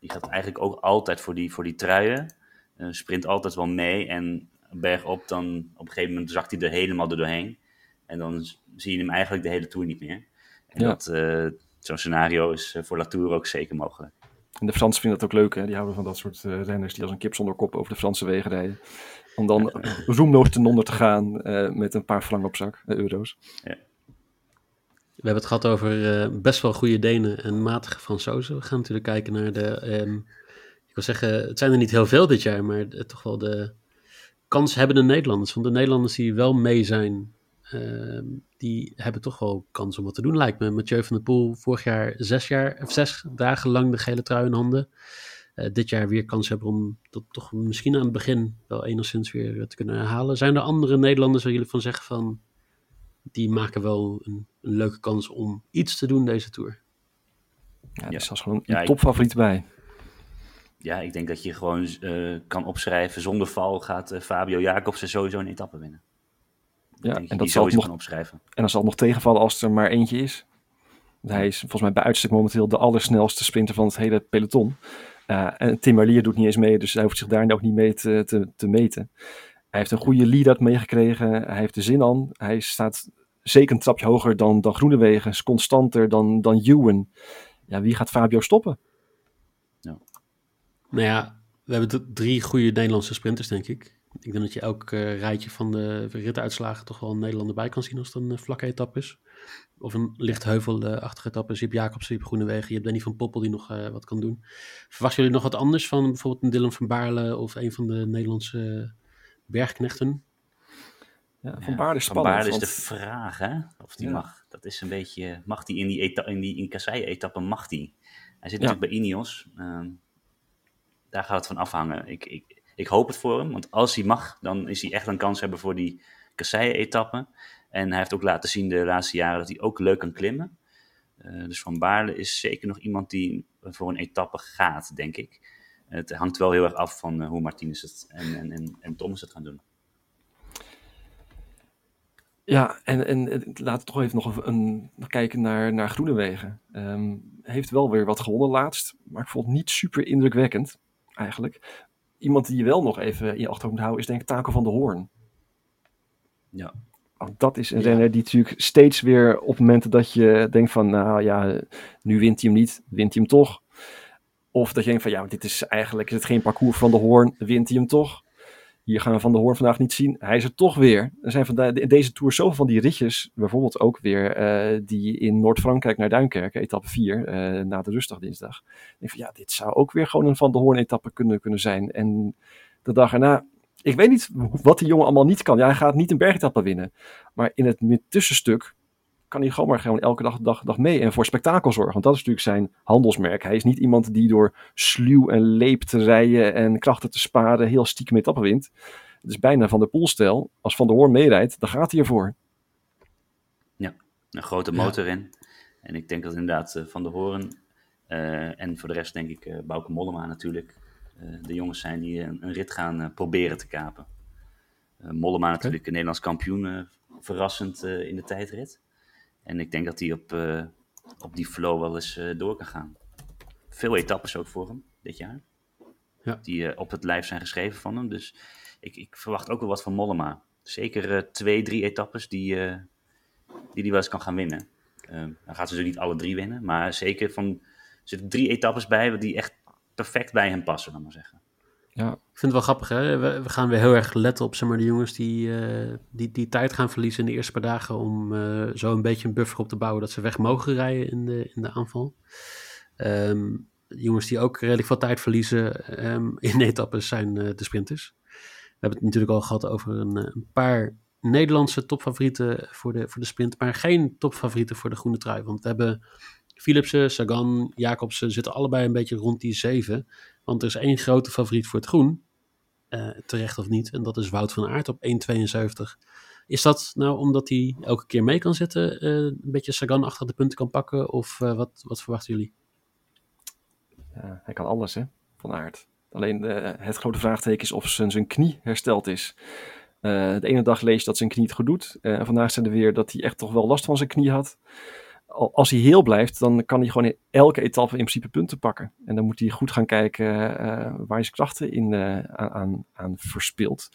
die gaat eigenlijk ook altijd voor die, voor die truien. Eh, sprint altijd wel mee. En bergop, dan op een gegeven moment zakt hij er helemaal er doorheen. En dan zie je hem eigenlijk de hele tour niet meer. En Ja. dat, eh, zo'n scenario is eh, voor Latour ook zeker mogelijk. En de Fransen vinden dat ook leuk, hè? Die houden van dat soort eh, renners die als een kip zonder kop over de Franse wegen rijden. Om dan roemloos ten onder te gaan eh, met een paar frank op zak, euro's. We hebben het gehad over eh, best wel goede Denen en matige Fransozen. We gaan natuurlijk kijken naar de. ehm, ik wil zeggen, het zijn er niet heel veel dit jaar, maar toch wel de kanshebbende Nederlanders. Want de Nederlanders die wel mee zijn, die hebben toch wel kans om wat te doen, lijkt me. Mathieu van der Poel, vorig jaar zes, jaar, of zes dagen lang de gele trui in handen. Eh, dit jaar weer kans hebben om dat toch misschien aan het begin wel enigszins weer eh, te kunnen herhalen. Zijn er andere Nederlanders waar jullie van zeggen van die maken wel een, een leuke kans om iets te doen deze Tour. Ja, Ja. is zelfs gewoon Ja, een ik- topfavoriet bij. Ja, ik denk dat je gewoon eh, kan opschrijven. Zonder val gaat Fabio Jacobsen sowieso een etappe winnen. Ja, en dat die zal nog, kan opschrijven. en dan zal het nog tegenvallen als er maar eentje is. Want hij is volgens mij bij uitstek momenteel de allersnelste sprinter van het hele peloton. Eh, en Tim Merlier doet niet eens mee, dus hij hoeft zich daar ook niet mee te, te, te meten. Hij heeft een goede lead-out meegekregen. Hij heeft er zin aan. Hij staat zeker een trapje hoger dan, dan Groenewegen. Is constanter dan, dan Ewan. Ja, wie gaat Fabio stoppen? Nou ja, we hebben drie goede Nederlandse sprinters, denk ik. Ik denk dat je elk eh, rijtje van de rituitslagen toch wel een Nederlander bij kan zien als het een eh, vlakke etappe is. Of een licht heuvelachtige etappe. Dus je hebt Jacobsen, je hebt Groenewegen, je hebt Danny van Poppel die nog eh, wat kan doen. Verwachten jullie nog wat anders van bijvoorbeeld een Dylan van Baarle of een van de Nederlandse bergknechten? Ja, van Baarle is Van spannend. Baarle is want- de vraag, hè? Of die Ja. mag. Dat is een beetje... Mag die in die, eta in die in etappe mag die? Hij zit Ja. natuurlijk bij Ineos. Ehm, daar gaat het van afhangen. Ik, ik, ik hoop het voor hem. Want als hij mag, dan is hij echt een kans hebben voor die kasseien-etappe. En hij heeft ook laten zien de laatste jaren dat hij ook leuk kan klimmen. Eh, dus Van Baarle is zeker nog iemand die voor een etappe gaat, denk ik. Het hangt wel heel erg af van eh, hoe Martinez het en, en, en, en Thomas het gaan doen. Ja, en, en en laten we toch even nog kijken naar, naar Groenewegen. Ehm heeft wel weer wat gewonnen laatst, maar ik vond het niet super indrukwekkend, eigenlijk. Iemand die je wel nog even in je achterhoofd moet houden, is denk ik Taco van de Hoorn. Ja. Want dat is een Ja. renner die natuurlijk steeds weer op momenten dat je denkt van, nou ja, nu wint hij hem niet, wint hij hem toch. Of dat je denkt van, ja, dit is eigenlijk is het geen parcours van de Hoorn, wint hij hem toch. Hier gaan we Van de Hoorn vandaag niet zien. Hij is er toch weer. Er zijn vandaag in deze Tour zoveel van die ritjes. Bijvoorbeeld ook weer eh, die in Noord-Frankrijk naar Duinkerken, etappe 4, eh, na de rustdag dinsdag. Ik denk van, ja, dit zou ook weer gewoon een Van de Hoorn etappe kunnen, kunnen zijn. En de dag erna, ik weet niet wat die jongen allemaal niet kan. Ja, hij gaat niet een bergetappe winnen. Maar in het tussenstuk kan hij gewoon maar gewoon elke dag, dag, dag mee en voor spektakel zorgen. Want dat is natuurlijk zijn handelsmerk. Hij is niet iemand die door sluw en leep te rijden en krachten te sparen heel stiekem etappen wint. Het is bijna van de poolstijl. Als Van der Hoorn meerijdt, dan gaat hij ervoor. een grote Ja. motor in. En ik denk dat inderdaad eh, Van der Hoorn eh, en voor de rest denk ik eh Bauke Mollema natuurlijk eh, de jongens zijn die een, een rit gaan eh, proberen te kapen. Eh, Mollema natuurlijk een Nederlands kampioen, eh, verrassend eh, in de tijdrit. En ik denk dat hij op, eh, op die flow wel eens eh, door kan gaan. Veel etappes ook voor hem dit jaar. Ja. Die eh, op het lijf zijn geschreven van hem. Dus ik, ik verwacht ook wel wat van Mollema. zeker twee, drie etappes die hij die, die wel eens kan gaan winnen. Um, dan gaat ze dus niet alle drie winnen, maar zeker van, er zitten drie etappes bij die echt perfect bij hem passen, dan maar zeggen. Ja. Ik vind het wel grappig, hè? We, gaan weer heel erg letten op zeg maar, de jongens die, uh, die, die tijd gaan verliezen in de eerste paar dagen om uh, zo een beetje een buffer op te bouwen dat ze weg mogen rijden in de, in de aanval. Um, jongens die ook redelijk veel tijd verliezen um, in etappes zijn uh, de sprinters. We hebben het natuurlijk al gehad over een, een, paar Nederlandse topfavorieten voor de, voor de sprint, maar geen topfavorieten voor de groene trui. Want we hebben Philipsen, Sagan, Jacobsen zitten allebei een beetje rond die zeven. Want er is één grote favoriet voor het groen, uh, terecht of niet, en dat is Wout van Aert op 1,72. Is dat nou omdat hij elke keer mee kan zetten, uh, een beetje Sagan achter de punten kan pakken, of uh, wat, wat verwachten jullie? Hij kan alles, hè, Van Aert. Alleen het grote vraagteken is of zijn, knie hersteld is. de ene dag lees dat zijn knie het goed doet. en vandaag zijn er weer dat hij echt toch wel last van zijn knie had als hij heel blijft, dan kan hij gewoon in elke etappe in principe punten pakken. En dan moet hij goed gaan kijken uh, waar hij zijn krachten in, uh, aan, aan verspilt.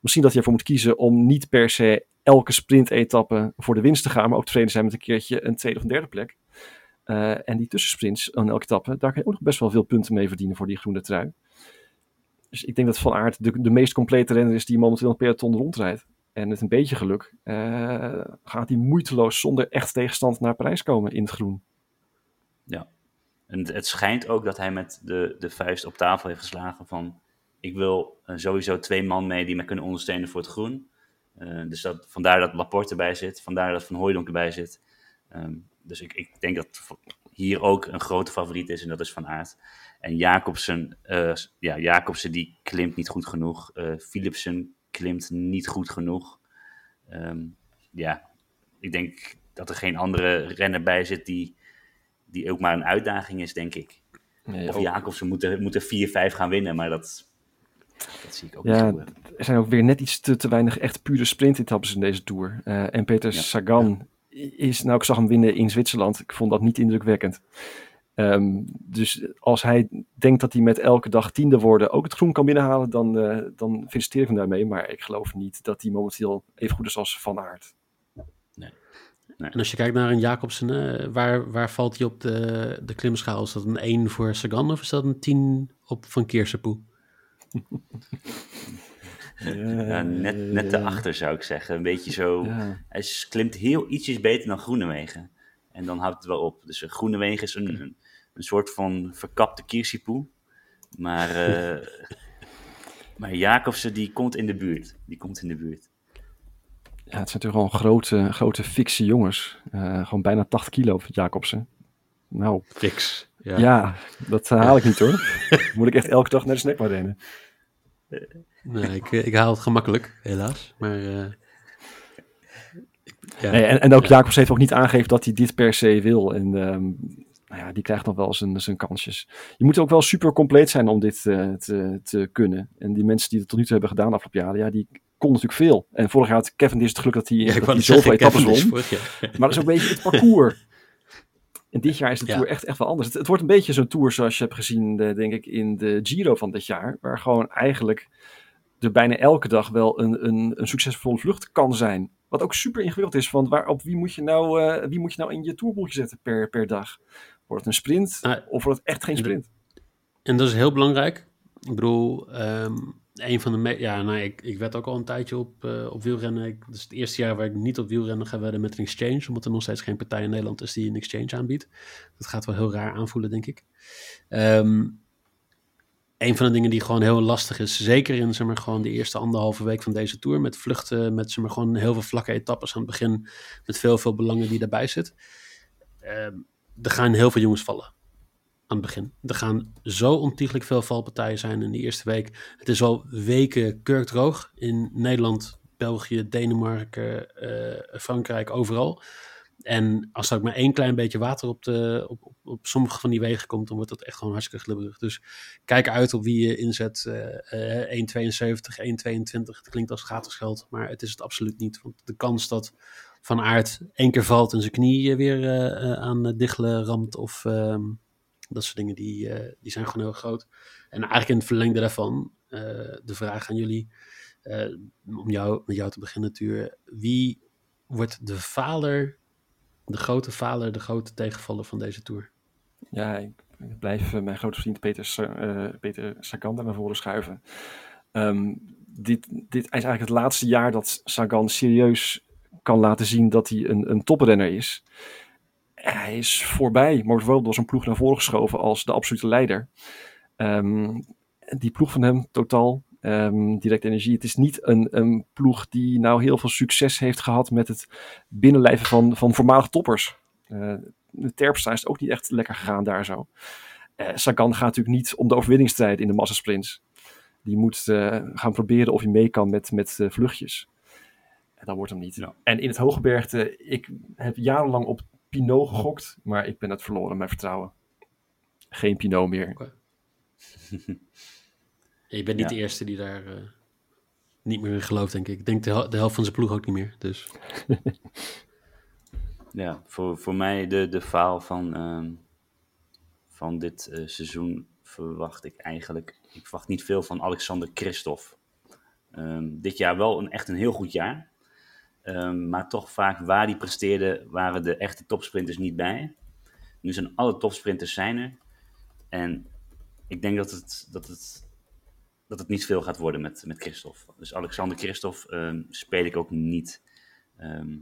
Misschien dat hij ervoor moet kiezen om niet per se elke sprintetappe voor de winst te gaan, maar ook tevreden zijn met een keertje een tweede of een derde plek. Uh, en die tussensprints aan elke etappe, daar kan je ook nog best wel veel punten mee verdienen voor die groene trui. Dus ik denk dat Van Aert de, de meest complete renner is die momenteel een peloton rondrijdt. En met een beetje geluk uh, gaat hij moeiteloos zonder echt tegenstand naar Parijs komen in het groen. Ja, en het schijnt ook dat hij met de, de vuist op tafel heeft geslagen van... ik wil uh, sowieso twee man mee die mij kunnen ondersteunen voor het groen. Uh, dus dat, vandaar dat Laporte erbij zit, vandaar dat Van Hooydonk erbij zit. Um, dus ik, ik denk dat hier ook een grote favoriet is en dat is Van Aert. En Jacobsen, ja, Jacobsen die klimt niet goed genoeg. Philipsen klimt niet goed genoeg. Um, ja, ik denk dat er geen andere renner bij zit die, die ook maar een uitdaging is, denk ik. Nee, of Jacobsen moeten, moeten 4-5 gaan winnen, maar dat, dat zie ik ook ja, niet Er zijn ook weer net iets te, te weinig echt pure sprintetappes in deze Tour. Uh, en Peter ja, Sagan ja. is, nou ik zag hem winnen in Zwitserland, ik vond dat niet indrukwekkend. Um, dus als hij denkt dat hij met elke dag tiende worden ook het groen kan binnenhalen, dan, uh, dan feliciteer ik hem daarmee. Maar ik geloof niet dat hij momenteel even goed is als Van Aert. Nee. nee. En als je kijkt naar een Jacobsen, uh, waar, waar valt hij op de, de klimschaal? Is dat een 1 voor Sagan of is dat een 10 op Van Keersepoe? ja, net, net daarachter zou ik zeggen. Een beetje zo. Ja. Hij klimt heel ietsjes beter dan Groenewegen. En dan houdt het wel op. Dus Groenewegen is een, een een soort van verkapte Kirsipoe. Maar, uh, maar Jacobsen die komt in de buurt. Die komt in de buurt. Ja, het zijn natuurlijk gewoon grote, grote fikse jongens. Uh, gewoon bijna 80 kilo, Jacobsen. Nou. Fix. Ja, ja dat haal ik niet hoor. Moet ik echt elke dag naar de snackbar rennen. Nee, ik, ik haal het gemakkelijk, helaas. Maar... Uh... Ja. Nee, en, en ook ja. Jacobs heeft ook niet aangegeven dat hij dit per se wil. En um, nou ja, die krijgt nog wel zijn, zijn kansjes. Je moet ook wel super compleet zijn om dit uh, te, te kunnen. En die mensen die het tot nu toe hebben gedaan afgelopen jaren, ja, die kon natuurlijk veel. En vorig jaar had Kevin is het geluk dat hij, ja, dat hij zoveel etappes won. Maar dat is ook een beetje het parcours. En dit jaar is de ja. Tour echt, echt wel anders. Het, het wordt een beetje zo'n Tour zoals je hebt gezien, de, denk ik, in de Giro van dit jaar. Waar gewoon eigenlijk er bijna elke dag wel een, een, een succesvolle vlucht kan zijn. Wat ook super ingewikkeld is, want waar, op wie moet je nou, uh, wie moet je nou in je tourboeltje zetten per, per dag? Wordt het een sprint ah, of wordt het echt geen sprint? En dat is heel belangrijk. Ik bedoel, um, een van de... Ja, nou, ik, ik werd ook al een tijdje op, uh, op wielrennen. Ik, het is het eerste jaar waar ik niet op wielrennen ga wedden met een exchange. Omdat er nog steeds geen partij in Nederland is die een exchange aanbiedt. Dat gaat wel heel raar aanvoelen, denk ik. Um, een van de dingen die gewoon heel lastig is, zeker in zeg maar, gewoon de eerste anderhalve week van deze tour, met vluchten, met zeg maar, gewoon heel veel vlakke etappes aan het begin, met veel, veel belangen die daarbij zit. Um, er gaan heel veel jongens vallen aan het begin. Er gaan zo ontiegelijk veel valpartijen zijn in de eerste week. Het is al weken kurkdroog in Nederland, België, Denemarken, uh, Frankrijk, overal. En als er ook maar één klein beetje water op, de, op, op, op, sommige van die wegen komt, dan wordt dat echt gewoon hartstikke glibberig. Dus kijk uit op wie je inzet. Uh, uh, 1,72, 1,22. Het klinkt als gratis geld, maar het is het absoluut niet. Want de kans dat van Aert één keer valt en zijn knie weer uh, aan diggelen ramt of ehm, dat soort dingen, die, die zijn gewoon heel groot. En eigenlijk in het verlengde daarvan, de vraag aan jullie, eh, om jou, met jou te beginnen, Tuur. Wie wordt de vader, de grote vader, de grote tegenvaller van deze Tour? Ja, ik, blijf eh, mijn grote vriend Peter, eh, Peter Sagan naar voren schuiven. Ehm, dit, dit is eigenlijk het laatste jaar dat Sagan serieus kan laten zien dat hij een, een toprenner is. Hij is voorbij, maar wel door zijn ploeg naar voren geschoven als de absolute leider. Ehm, die ploeg van hem, totaal, ehm, direct energie. Het is niet een, een ploeg die nou heel veel succes heeft gehad met het binnenlijven van, van voormalig toppers. Eh, de Terpstra is het ook niet echt lekker gegaan daar zo. Eh, Sagan gaat natuurlijk niet om de overwinning strijden in de massasprints. Die moet eh, gaan proberen of hij mee kan met, met vluchtjes. En dat wordt hem niet. Ja. En in het hooggebergte, ik heb jarenlang op Pinot gegokt, maar ik ben het verloren, mijn vertrouwen. Geen Pinot meer. Je bent niet Ja. de eerste die daar eh, niet meer in gelooft, denk ik. Ik denk de, hel- de helft van zijn ploeg ook niet meer. Dus Ja, voor, voor mij de, de faal van, ehm, van dit eh, seizoen verwacht ik eigenlijk... Ik verwacht niet veel van Alexander Christophe. Ehm, dit jaar wel een, echt een heel goed jaar. Ehm, maar toch vaak waar die presteerde, waren de echte topsprinters niet bij. Nu zijn alle topsprinters zijn er. En ik denk dat het, dat het, dat het niet veel gaat worden met, met Christophe. Dus Alexander Christophe ehm, speel ik ook niet. Ehm,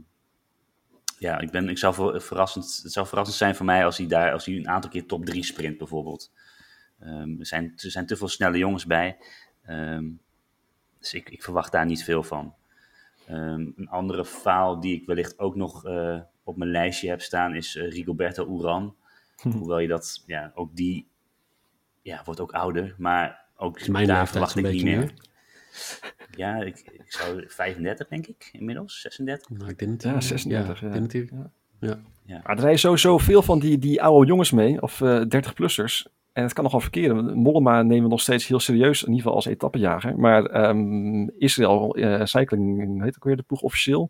ja, ik, ben, ik zou ver- verrassend, het zou verrassend zijn voor mij als hij daar als hij een aantal keer top 3 sprint bijvoorbeeld. Ehm, er, zijn, er zijn te veel snelle jongens bij. Dus ik, ik verwacht daar niet veel van. Een andere faal die ik wellicht ook nog eh, op mijn lijstje heb staan is eh, Rigoberto Uran. Hoewel je dat, ja, ook die ja, wordt ook ouder, maar ook is mijn leeftijd verwacht niet beetje meer. Ja, ik, ik zou 35 denk ik inmiddels, 36. nou, ik denk het. Ja, eh, 36, Ja, ja. ik denk het. Ja. Ja. Maar er rijden sowieso veel van die, die oude jongens mee, of eh 30-plussers. En het kan nogal verkeren. Mollema nemen we nog steeds heel serieus, in ieder geval als etappejager. Maar ehm, Israël eh, Cycling, heet ook weer de ploeg officieel?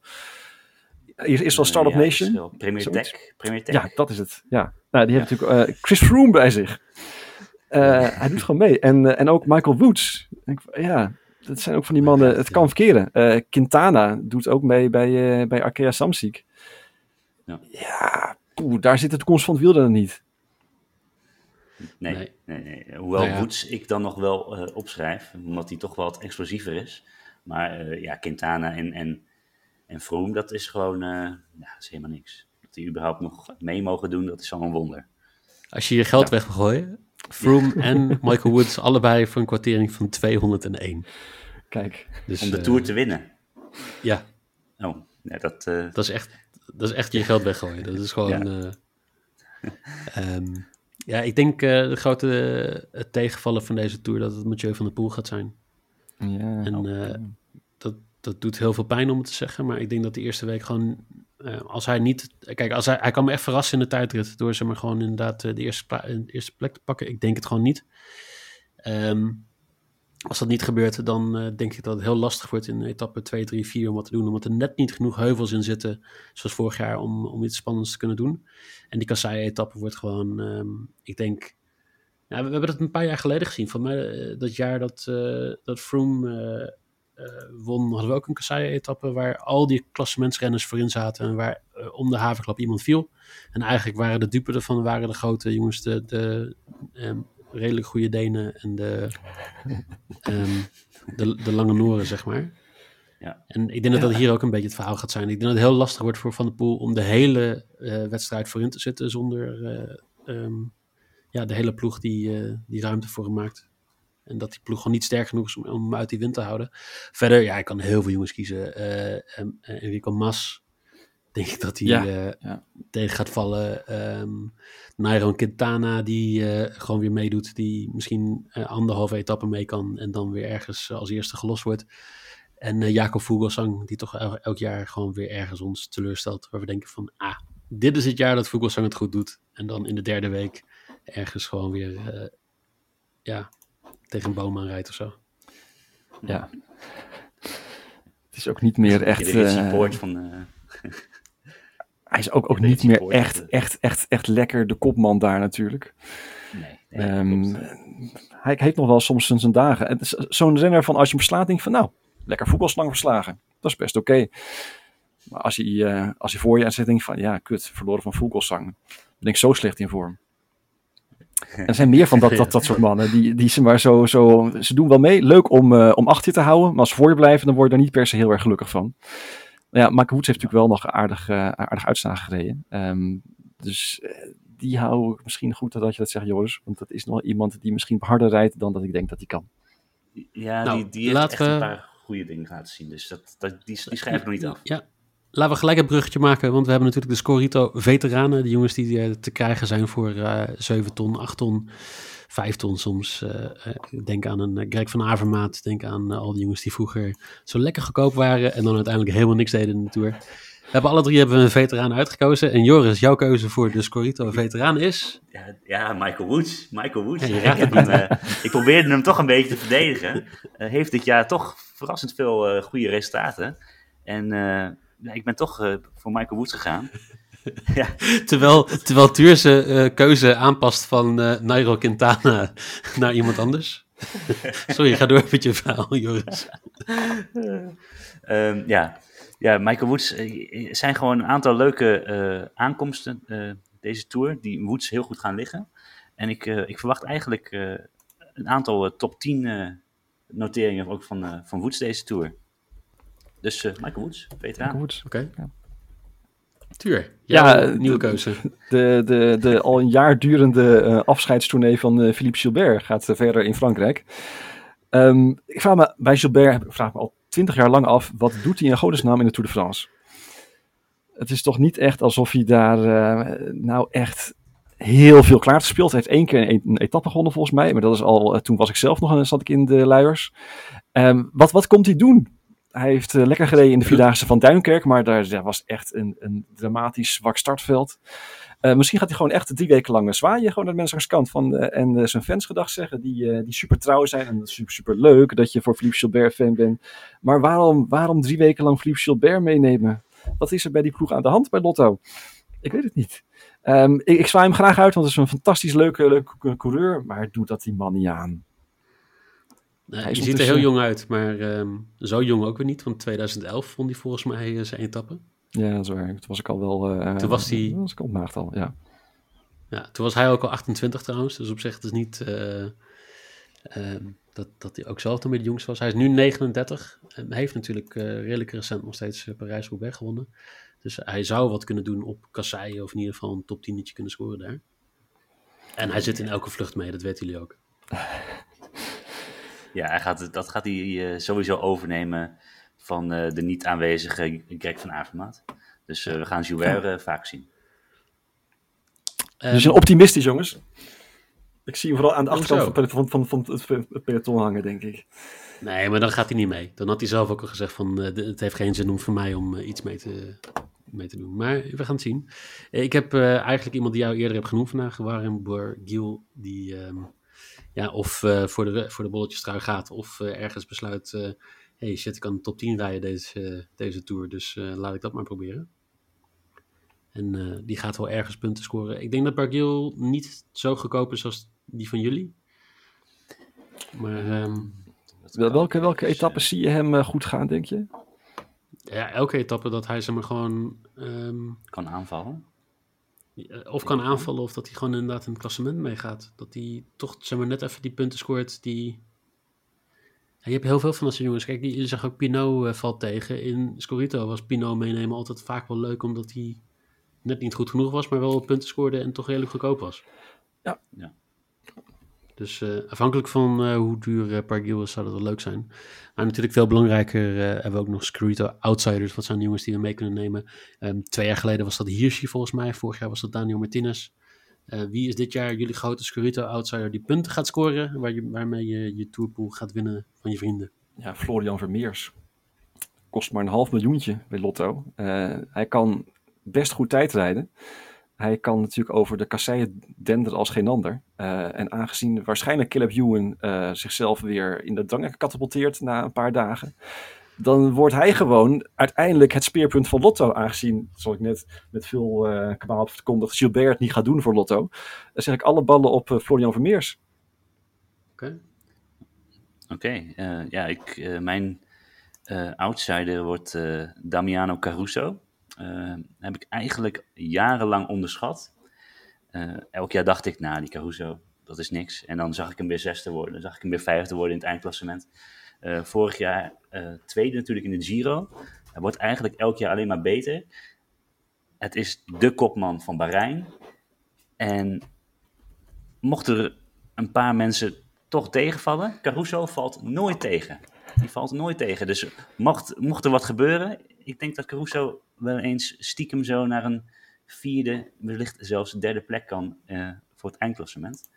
Is, is wel Eh, Startup ja, Nation? Premier. Tech. Premier Tech. Ja, dat is het. Ja. Nou, die heeft natuurlijk eh, Chris Froome bij zich. Eh, hij doet gewoon mee. En, eh, en ook Michael Woods. Ik, ja, dat zijn ook van die mannen. Het kan verkeren. Eh, Quintana doet ook mee bij, eh, bij Arkea Samsic. Ja. Ja, poeh, daar zit de toekomst van het wielrennen niet. Nee, Nee. nee. nee, Hoewel Nou ja. Woods ik dan nog wel eh, opschrijf, omdat hij toch wel wat explosiever is. Maar eh, ja, Quintana en, en, en Froome, dat is gewoon eh, ja, dat is helemaal niks. Dat die überhaupt nog mee mogen doen, dat is al een wonder. Als je je geld wil Froome en Michael Woods allebei voor een kwartering van 201. Kijk, Dus, Om de eh, Tour te winnen. Ja, Oh, ja, dat, eh, dat is echt, dat is echt je geld weggooien. Dat is gewoon... Ja. eh, ehm, ja, ik denk eh, de grote eh, tegenvallen van deze Tour dat het Mathieu van der Poel gaat zijn. ja, En eh, dat, dat doet heel veel pijn om het te zeggen. Maar ik denk dat de eerste week gewoon... eh, als hij niet... Kijk, als hij, hij kan me echt verrassen in de tijdrit. Door zeg maar gewoon inderdaad eh, de eerste, eerste plek te pakken. Ik denk het gewoon niet. Ehm, als dat niet gebeurt, dan eh, denk ik dat het heel lastig wordt in etappe 2, 3, 4 om wat te doen. Omdat er net niet genoeg heuvels in zitten, zoals vorig jaar, om, om iets spannends te kunnen doen. En die Kassei-etappe wordt gewoon, ehm, ik denk... We, hebben dat een paar jaar geleden gezien. Van mij, dat jaar dat, eh dat Froome won, hadden we ook een Kassei-etappe waar al die klassementsrenners voorin zaten en waar eh, om de havenklap iemand viel. En eigenlijk waren de dupe ervan waren de grote jongens, de, de ehm, redelijk goede Denen en de, ehm, de, de lange Noren, zeg maar. Ja. En ik denk dat dat hier ook een beetje het verhaal gaat zijn. Ik denk dat het heel lastig wordt voor Van der Poel om de hele eh, wedstrijd voorin te zitten zonder eh, ehm, ja, de hele ploeg die, eh, die ruimte voor hem maakt. En dat die ploeg gewoon niet sterk genoeg is om, om hem uit die wind te houden. Verder, ja, ik kan heel veel jongens kiezen. Eh eh, Enrico Mas, denk ik dat hij Ja, eh, ja. tegen gaat vallen. Ehm Nairo Quintana, die eh, gewoon weer meedoet. Die misschien eh, anderhalve etappe mee kan. En dan weer ergens als eerste gelost wordt. En Jacob Vogelsang, die toch el- elk jaar gewoon weer ergens ons teleurstelt. Waar we denken van, ah, dit is het jaar dat Vogelsang het goed doet. En dan in de derde week ergens gewoon weer, ja, tegen een boom aanrijdt of zo. ja. Het is ook niet meer echt... de eh, Poort van... eh, hij is ook, ook niet meer echt, echt, echt, echt lekker de kopman daar natuurlijk. nee, nee, Ehm, hij heeft nog wel soms zijn zijn dagen. Zo'n renner van als je hem slaat, denk je van nou, lekker voetbalslang verslagen. Dat is best oké. Maar als hij, eh, als hij voor je zit, denk je van, ja, kut, verloren van voetbalslang. Ik zo slecht in vorm. En er zijn meer van dat, dat, dat soort mannen. Die, die ze maar zo, zo. Ze doen wel mee. Leuk om, eh, om achter je te houden. Maar als ze voor je blijven, dan word je daar niet per se heel erg gelukkig van. Nou ja, Michael Woods heeft natuurlijk wel nog aardig, eh aardig uitslagen gereden. Ehm, dus eh, die hou ik misschien goed dat je dat zegt, Joris. Want dat is nog iemand die misschien harder rijdt dan dat ik denk dat hij kan. Ja, Nou, die, die heeft echt een paar goede dingen laten zien. Dus dat, dat, die, die schrijf ik nog niet af. Ja, laten we gelijk een bruggetje maken, want we hebben natuurlijk de Scorito veteranen, de jongens die eh, te krijgen zijn voor eh 7 ton, 8 ton, 5 ton soms. Eh, denk aan een Greg van Avermaat, denk aan al die jongens die vroeger zo lekker goedkoop waren en dan uiteindelijk helemaal niks deden in de Tour. We hebben alle drie hebben we een veteraan uitgekozen. En Joris, jouw keuze voor de Scorito veteraan is... Ja, ja, Michael Woods. Michael Woods. Ja, ik, hem, ik probeerde hem toch een beetje te verdedigen. Heeft dit jaar toch verrassend veel eh, goede resultaten. En ik ben toch eh, voor Michael Woods gegaan. ja, Terwijl, terwijl Tuur zijn eh, keuze aanpast van eh Nairo Quintana naar iemand anders. Sorry, ga door met je verhaal, Joris. Ehm, ja. ja, Michael Woods. Er zijn gewoon een aantal leuke aankomsten deze tour. Die Woods heel goed gaan liggen. En ik, ik verwacht eigenlijk een aantal top 10 eh, noteringen ook van, van Woods deze tour. Dus eh, Michael Woods, veteraan. Michael Woods. Oké. Ja. Tuur, Ja, nieuwe de- keuze. De, de, de al een jaar durende eh afscheidstournee van eh, Philippe Gilbert gaat verder in Frankrijk. Ehm, ik vraag me bij Gilbert, ik vraag me al twintig jaar lang af, wat doet hij in godesnaam in de Tour de France? Het is toch niet echt alsof hij daar eh, nou echt heel veel klaar gespeeld heeft. Eén keer een, een etappe gewonnen volgens mij, maar dat is al, toen was ik zelf nog, en zat ik in de luiers. Ehm, wat, wat komt hij doen? Hij heeft eh, lekker gereden in de Vierdaagse van Duinkerk, maar daar, was echt een, een dramatisch zwak startveld. Eh, misschien gaat hij gewoon echt drie weken lang zwaaien, gewoon naar de mensen kant van, eh, en eh, zijn fans gedag zeggen, die, eh, die super trouw zijn. En super, super leuk dat je voor Philippe Gilbert fan bent. Maar waarom, waarom drie weken lang Philippe Gilbert meenemen? Wat is er bij die ploeg aan de hand bij Lotto? Ik weet het niet. Ehm, ik, ik zwaai hem graag uit, want het is een fantastisch leuke, leuke coureur, maar doet dat die man niet aan. Hij je ziet er heel jong uit, maar ehm, zo jong ook weer niet. Want 2011 vond hij volgens mij eh, zijn etappe. Ja, dat is waar. Toen was ik al wel... eh, Toen was hij- Toen was ik al ja. Ja, toen was hij ook al 28 trouwens. Dus op zich het is niet eh, ehm, dat, dat hij ook zelf nog meer de was. Hij is nu 39. En hij heeft natuurlijk redelijk recent nog steeds Parijs-Roubaix gewonnen. Dus hij zou wat kunnen doen op kasseien of in ieder geval een top 10 kunnen scoren daar. En hij zit in elke vlucht mee, dat weten jullie ook. Ja, hij gaat, dat gaat hij eh, sowieso overnemen van eh, de niet aanwezige Greg van Avermaat. Dus eh, we gaan Joubert eh, vaak zien. Dus een optimistisch, jongens. Ik zie hem vooral aan de achterkant van, van, van, van het- peloton hangen, denk ik. Nee, maar dan gaat hij niet mee. Dan had hij zelf ook al gezegd van, eh, het heeft geen zin om voor mij om iets mee te, mee te doen. Maar we gaan het zien. Ik heb eh, eigenlijk iemand die jou eerder hebt genoemd vandaag, Warren Borgil, die ehm, ja, of eh, voor, de, voor de bolletjes trui gaat, of eh, ergens besluit, eh hey shit, ik kan de top 10 rijden deze, deze Tour, dus eh, laat ik dat maar proberen. En eh, die gaat wel ergens punten scoren. Ik denk dat Bargil niet zo goedkoop is als die van jullie. Maar ehm, kan Welke, welke etappes zie je hem goed gaan, denk je? ja, elke etappe dat hij zeg maar gewoon ehm, eh, kan aanvallen. Eh, of kan aanvallen of dat hij gewoon inderdaad in het klassement meegaat. Dat hij toch zeg maar net even die punten scoort die... Ja, je hebt heel veel van dat soort jongens. Kijk, die, je zag ook Pinot eh, valt tegen. In Scorito was Pinot meenemen altijd vaak wel leuk omdat hij net niet goed genoeg was, maar wel punten scoorde en toch redelijk goedkoop was. Ja. Ja. Dus eh, afhankelijk van eh, hoe duur uh, Pargil is, zou dat wel leuk zijn. Maar natuurlijk veel belangrijker eh, hebben we ook nog Scorito Outsiders. Wat zijn jongens die we mee kunnen nemen? Ehm, twee jaar geleden was dat Hirschi volgens mij. Vorig jaar was dat Daniel Martinez. Eh, wie is dit jaar jullie grote Scorito Outsider die punten gaat scoren? Waar je, waarmee je je tourpool gaat winnen van je vrienden? Ja, Florian Vermeers. Kost maar een half miljoentje bij Lotto. Eh, hij kan best goed tijdrijden. Hij kan natuurlijk over de kasseien denderen als geen ander. Eh, en aangezien waarschijnlijk Caleb Ewan eh, zichzelf weer in de drang katapulteert na een paar dagen, dan wordt hij gewoon uiteindelijk het speerpunt van Lotto. Aangezien, zoals ik net met veel uh, kabaal heb verkondigd, Gilbert niet gaat doen voor Lotto. Dan zeg ik alle ballen op uh, Florian Vermeers. Oké. Oké, okay. uh, ja, ik, uh, mijn eh, outsider wordt eh, Damiano Caruso. Eh, heb ik eigenlijk jarenlang onderschat. Eh, elk jaar dacht ik, nou, die Caruso, dat is niks. En dan zag ik hem weer zesde worden, dan zag ik hem weer vijfde worden in het eindklassement. Eh, vorig jaar tweede natuurlijk in de Giro. Hij wordt eigenlijk elk jaar alleen maar beter. Het is de kopman van Bahrein. En mochten er een paar mensen toch tegenvallen, Caruso valt nooit tegen. Die valt nooit tegen. Dus mocht, mocht er wat gebeuren, ik denk dat Caruso wel eens stiekem zo naar een vierde, wellicht zelfs derde plek kan eh, voor het eindklassement.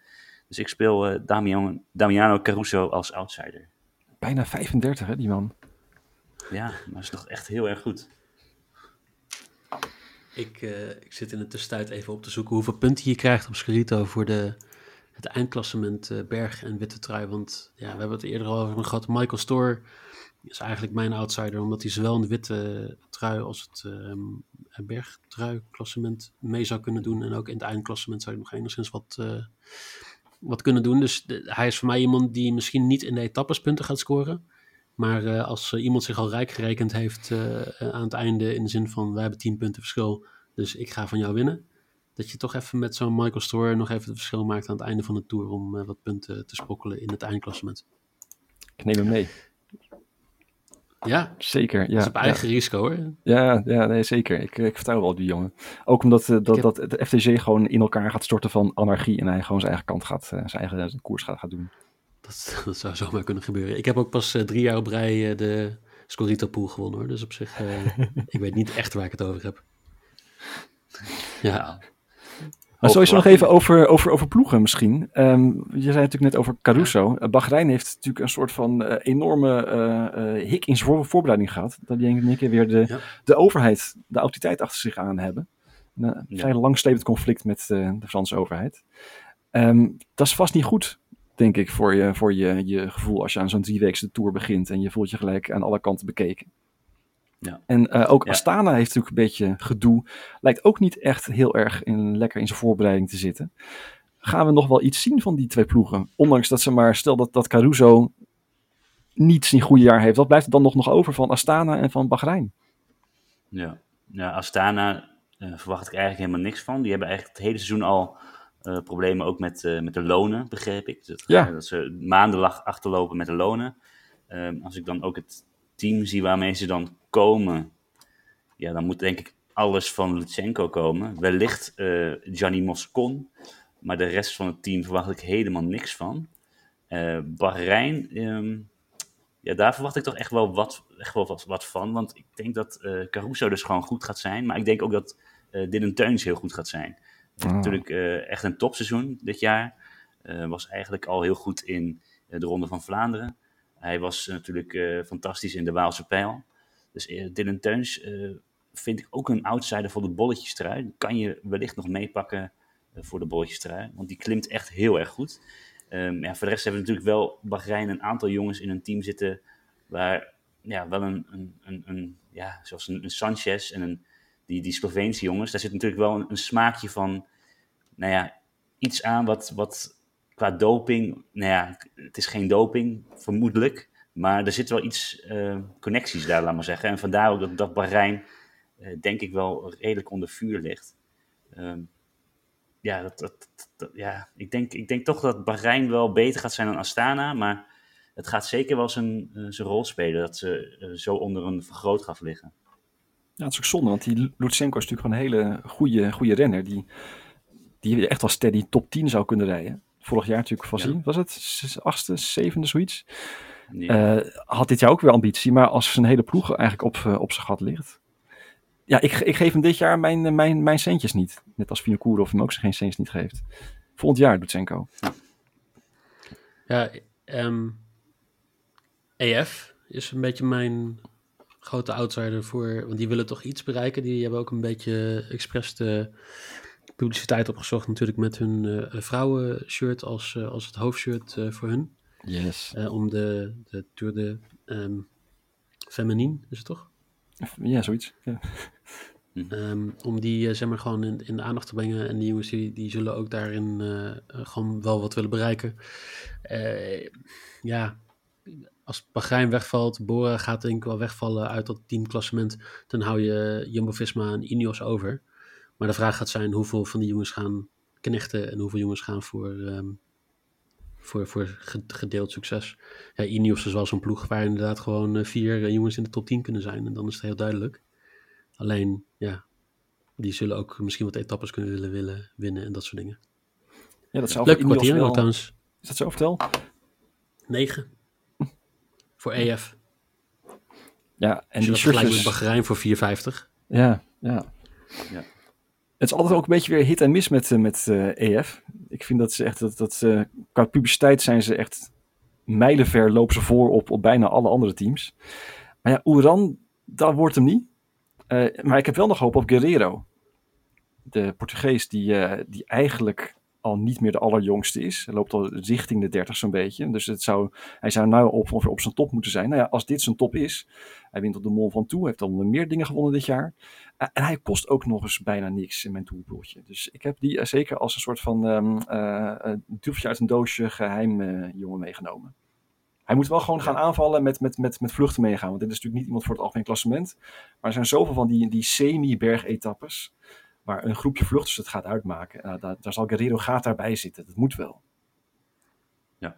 Dus ik speel eh, Damiano, Damiano Caruso als outsider. Bijna 35, hè, die man. Ja, maar is toch echt heel erg goed. Ik, eh, ik zit in de tussentijd even op te zoeken hoeveel punten je krijgt op Scherito voor de, het eindklassement eh, berg en witte trui. Want ja, we hebben het eerder al over gehad. Michael Store is eigenlijk mijn outsider, omdat hij zowel in de witte trui als het ehm bergtrui klassement mee zou kunnen doen. En ook in het eindklassement zou hij nog enigszins wat, eh, wat kunnen doen. Dus hij is voor mij iemand die misschien niet in de etappes punten gaat scoren. Maar eh, als eh, iemand zich al rijk gerekend heeft aan het einde, in de zin van wij hebben 10 punten verschil, dus ik ga van jou winnen. Dat je toch even met zo'n Michael Store nog even het verschil maakt aan het einde van de tour om wat punten te sprokkelen in het eindklassement. Ik neem hem mee. Ja, Zeker, ja. dat is op eigen risico hoor. Ja, ja nee, zeker. Ik, ik vertrouw wel die jongen. Ook omdat eh, dat, heb- dat de FTG gewoon in elkaar gaat storten van anarchie en hij gewoon zijn eigen kant gaat, eh, zijn eigen koers gaat, gaat doen. Dat, dat zou zomaar kunnen gebeuren. Ik heb ook pas eh, drie jaar op rij eh, de Scorito Pool gewonnen hoor. Dus op zich, eh, ik weet niet echt waar ik het over heb. Ja, Maar sowieso nog even over, over, over ploegen misschien. Ehm, je zei natuurlijk net over Caruso. Uh, Bahrein heeft natuurlijk een soort van eh, enorme eh, hik in zijn voor- voorbereiding gehad. Dat die één keer weer de, Ja. de overheid, de autoriteit achter zich aan hebben. Een Ja. vrij langslepend conflict met de Franse overheid. Ehm, dat is vast niet goed, denk ik, voor je, voor je, je gevoel als je aan zo'n drieweekse tour begint. En je voelt je gelijk aan alle kanten bekeken. Ja. En eh, ook Ja. Astana heeft natuurlijk een beetje gedoe. Lijkt ook niet echt heel erg in, lekker in zijn voorbereiding te zitten. Gaan we nog wel iets zien van die twee ploegen? Ondanks dat ze maar, stel dat, dat Caruso niet zijn goede jaar heeft. Wat blijft er dan nog, nog over van Astana en van Bahrein? Ja, ja Astana eh, verwacht ik eigenlijk helemaal niks van. Die hebben eigenlijk het hele seizoen al eh, problemen ook met, met de lonen, begreep ik. Dat, Ja. dat ze maandenlang achterlopen met de lonen. Ehm, als ik dan ook het team zie waarmee ze dan komen, ja, dan moet denk ik alles van Lutsenko komen. Wellicht eh Gianni Moscon, maar de rest van het team verwacht ik helemaal niks van. Eh Bahrein, ehm, ja, daar verwacht ik toch echt wel wat, echt wel wat, wat van. Want ik denk dat eh, Caruso dus gewoon goed gaat zijn. Maar ik denk ook dat eh Dylan Teuns heel goed gaat zijn. Ah. natuurlijk echt een topseizoen dit jaar. Was eigenlijk al heel goed in de Ronde van Vlaanderen. Hij was natuurlijk fantastisch in de Waalse Pijl. Dus eh, Dylan Teuns eh, vind ik ook een outsider voor de bolletjestrui. Die kan je wellicht nog meepakken eh, voor de bolletjestrui. Want die klimt echt heel erg goed. Ehm, ja, voor de rest hebben we natuurlijk wel Bahrein een aantal jongens in een team zitten waar ja, wel een, een, een, een ja, zoals een Sanchez en een, die, die Sloveense jongens, daar zit natuurlijk wel een, een smaakje van, nou ja, iets aan wat, wat qua doping, nou ja, het is geen doping, vermoedelijk, maar er zit wel iets eh, connecties daar, laat maar zeggen. En vandaar ook dat, dat Bahrein, eh, denk ik wel, redelijk onder vuur ligt. Ehm, ja, dat, dat, dat- ja ik, denk, ik denk toch dat Bahrein wel beter gaat zijn dan Astana, maar het gaat zeker wel zijn, eh, zijn rol spelen dat ze zo onder een vergrootgraf liggen. Ja, dat is ook zonde, want die Lutsenko is natuurlijk gewoon een hele goede, goede renner. Die, die echt wel steady top 10 zou kunnen rijden. Vorig jaar natuurlijk voorzien. Was het achtste, zevende, zoiets? Ja. Eh, had dit jaar ook weer ambitie, maar als zijn hele ploeg eigenlijk op, eh, op zijn gat ligt. Ja, ik, ik geef hem dit jaar mijn, eh, mijn, mijn centjes niet. Net als Vinokourov hem ook zijn geen centjes niet geeft. Volgend jaar, Lutsenko. ja ehm, EF is een beetje mijn grote outsider voor, want die willen toch iets bereiken. Die hebben ook een beetje expres de publiciteit opgezocht natuurlijk met hun eh vrouwenshirt als, als het hoofdshirt eh, voor hun. Yes. Eh, om de, de Tour de ehm Feminine, is het toch? Ja, zoiets. Ja. Ehm, om die eh, zeg maar gewoon in, in de aandacht te brengen. En die jongens die, die zullen ook daarin eh, gewoon wel wat willen bereiken. Ja, als Bahrein wegvalt, Bora gaat denk ik wel wegvallen uit dat teamklassement. Dan hou je Jumbo-Visma en Ineos over. Maar de vraag gaat zijn hoeveel van die jongens gaan knechten en hoeveel jongens gaan voor, ehm, voor, voor ge- gedeeld succes. Ja, Ineos is wel zo'n ploeg waar inderdaad gewoon eh, vier eh, jongens in de top 10 kunnen zijn. En dan is het heel duidelijk. Alleen, ja, die zullen ook misschien wat etappes kunnen willen, willen winnen en dat soort dingen. Ja, dat zou Leuke voor Ineos kwartier wel- trouwens. Is dat zo vertel? 9. Voor EF. Ja, en die vergelijkt met shirtjes... Bahrein voor 4,50. Ja, ja. Ja. Het is altijd ook een beetje weer hit en miss met, eh, met eh, EF. Ik vind dat ze echt, dat, dat ze, qua publiciteit zijn ze echt mijlenver lopen ze voor op, op bijna alle andere teams. Maar ja, Oeran, dat wordt hem niet. Maar ik heb wel nog hoop op Guerrero. De Portugees die, die eigenlijk al niet meer de allerjongste is. Hij loopt al richting de 30 zo'n beetje. Dus het zou, hij zou nou op, ongeveer op zijn top moeten zijn. Nou ja, als dit zijn top is. Hij wint op de Mont Ventoux. Heeft al meer dingen gewonnen dit jaar. Uh, en hij kost ook nog eens bijna niks in mijn toolpooltje. Dus ik heb die uh, zeker als een soort van um, uh, uit een doosje geheim jongen meegenomen. Hij moet wel gewoon ja. gaan aanvallen met, met, met, met vluchten meegaan. Want dit is natuurlijk niet iemand voor het algemeen klassement. Maar er zijn zoveel van die, die semi-bergetappes. Waar een groepje vluchters het gaat uitmaken. Nou, daar, daar zal Guerrero gaat daarbij zitten. Dat moet wel. Ja.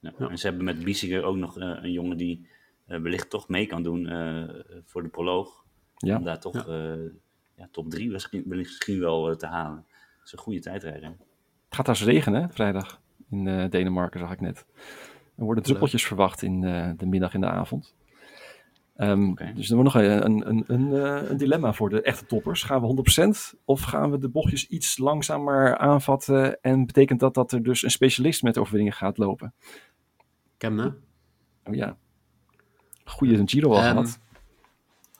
ja. ja. En ze hebben met Biesiger ook nog uh, een jongen die uh, wellicht toch mee kan doen uh, voor de proloog. Ja. Om daar toch ja. ja top 3 misschien, misschien wel te halen. Dat is een goede tijdrijder. Het gaat daar regenen, hè, vrijdag. In uh, Denemarken zag ik net. Er worden druppeltjes Leuk. verwacht in de middag en de avond. Um, okay. Dus er wordt nog een, een, een, een, een dilemma voor de echte toppers. Gaan we 100% of gaan we de bochtjes iets langzamer aanvatten? En betekent dat dat er dus een specialist met overwinningen gaat lopen? Kemna? Oh ja. Goeie een Giro al um, gehad.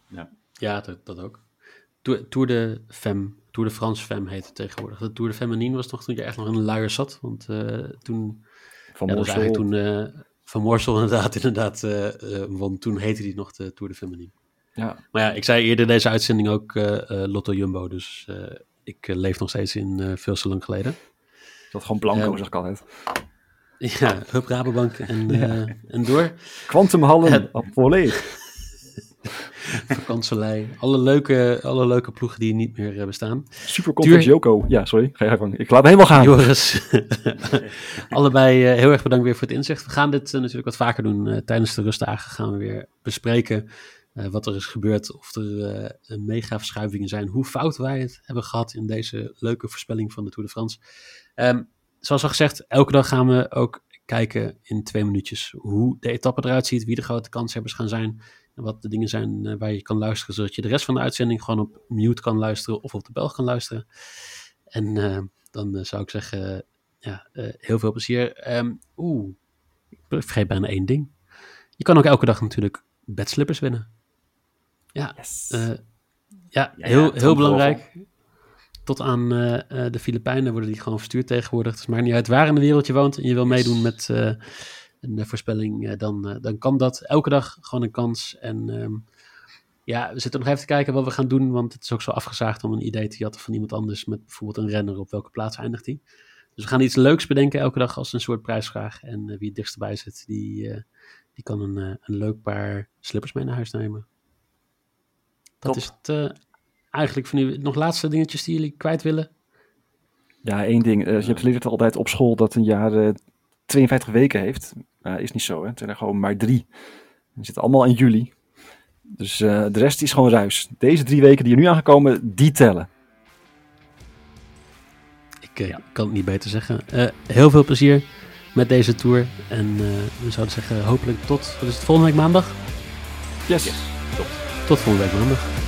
Ja, ja dat, dat ook. Tour, Tour de Femme, Tour de France Femme heet het tegenwoordig. De Tour de Feminine was toch toen je echt nog in een luier zat. Want uh, toen... Van ja, dat was eigenlijk toen... Uh, van Morsel inderdaad, inderdaad uh, uh, want toen heette die nog de Tour de Feminine. Ja. Maar ja, ik zei eerder deze uitzending ook uh, Lotto Jumbo, dus ik leef nog steeds in veel te lang geleden. Dat gewoon blanco, um, zeg ik altijd. Ja, Hup Rabobank en, ja. en door. Quantumhallen, Vakantielei, alle leuke, alle leuke ploegen die niet meer bestaan. Super Context Joko. Ja, sorry. Ga je gang. Ik laat me helemaal gaan. Joris, allebei uh, heel erg bedankt weer voor het inzicht. We gaan dit uh, natuurlijk wat vaker doen. Uh, tijdens de rustdagen gaan we weer bespreken wat er is gebeurd. Of er mega verschuivingen zijn. Hoe fout wij het hebben gehad in deze leuke voorspelling van de Tour de France. Um, zoals al gezegd, elke dag gaan we ook kijken in twee minuutjes hoe de etappe eruit ziet. Wie de grote kanshebbers gaan zijn. Wat de dingen zijn uh, waar je kan luisteren, zodat je de rest van de uitzending gewoon op mute kan luisteren of op de bel kan luisteren. En uh, dan uh, zou ik zeggen, ja, heel veel plezier. Um, Oeh, ik vergeet bijna één ding. Je kan ook elke dag natuurlijk bedslippers winnen. Ja, yes. ja, ja, heel, ja, heel belangrijk. Tot aan de Filipijnen worden die gewoon verstuurd tegenwoordig. Dus het maakt niet uit waar in de wereld je woont en je wil meedoen met een voorspelling, dan, dan kan dat. Elke dag gewoon een kans. En um, ja, we zitten nog even te kijken wat we gaan doen, want het is ook zo afgezaagd om een idee te jatten van iemand anders met bijvoorbeeld een renner op welke plaats eindigt hij. Dus we gaan iets leuks bedenken elke dag als een soort prijsvraag. En uh, wie het dichtst bij zit, die, uh, die kan een, uh, een leuk paar slippers mee naar huis nemen. Dat Top. is het eigenlijk van nu. Nog laatste dingetjes die jullie kwijt willen? Ja, één ding. je hebt geleerd altijd op school dat een jaar 52 weken heeft. Uh, is niet zo, hè. Het zijn er gewoon maar drie. Die zitten allemaal in juli. Dus uh, de rest is gewoon ruis. Deze drie weken die er nu aangekomen, die tellen. Ik uh, ja. kan het niet beter zeggen. heel veel plezier met deze tour. En we zouden zeggen, hopelijk tot, wat is het, volgende week maandag? Yes. yes. Tot. tot volgende week maandag.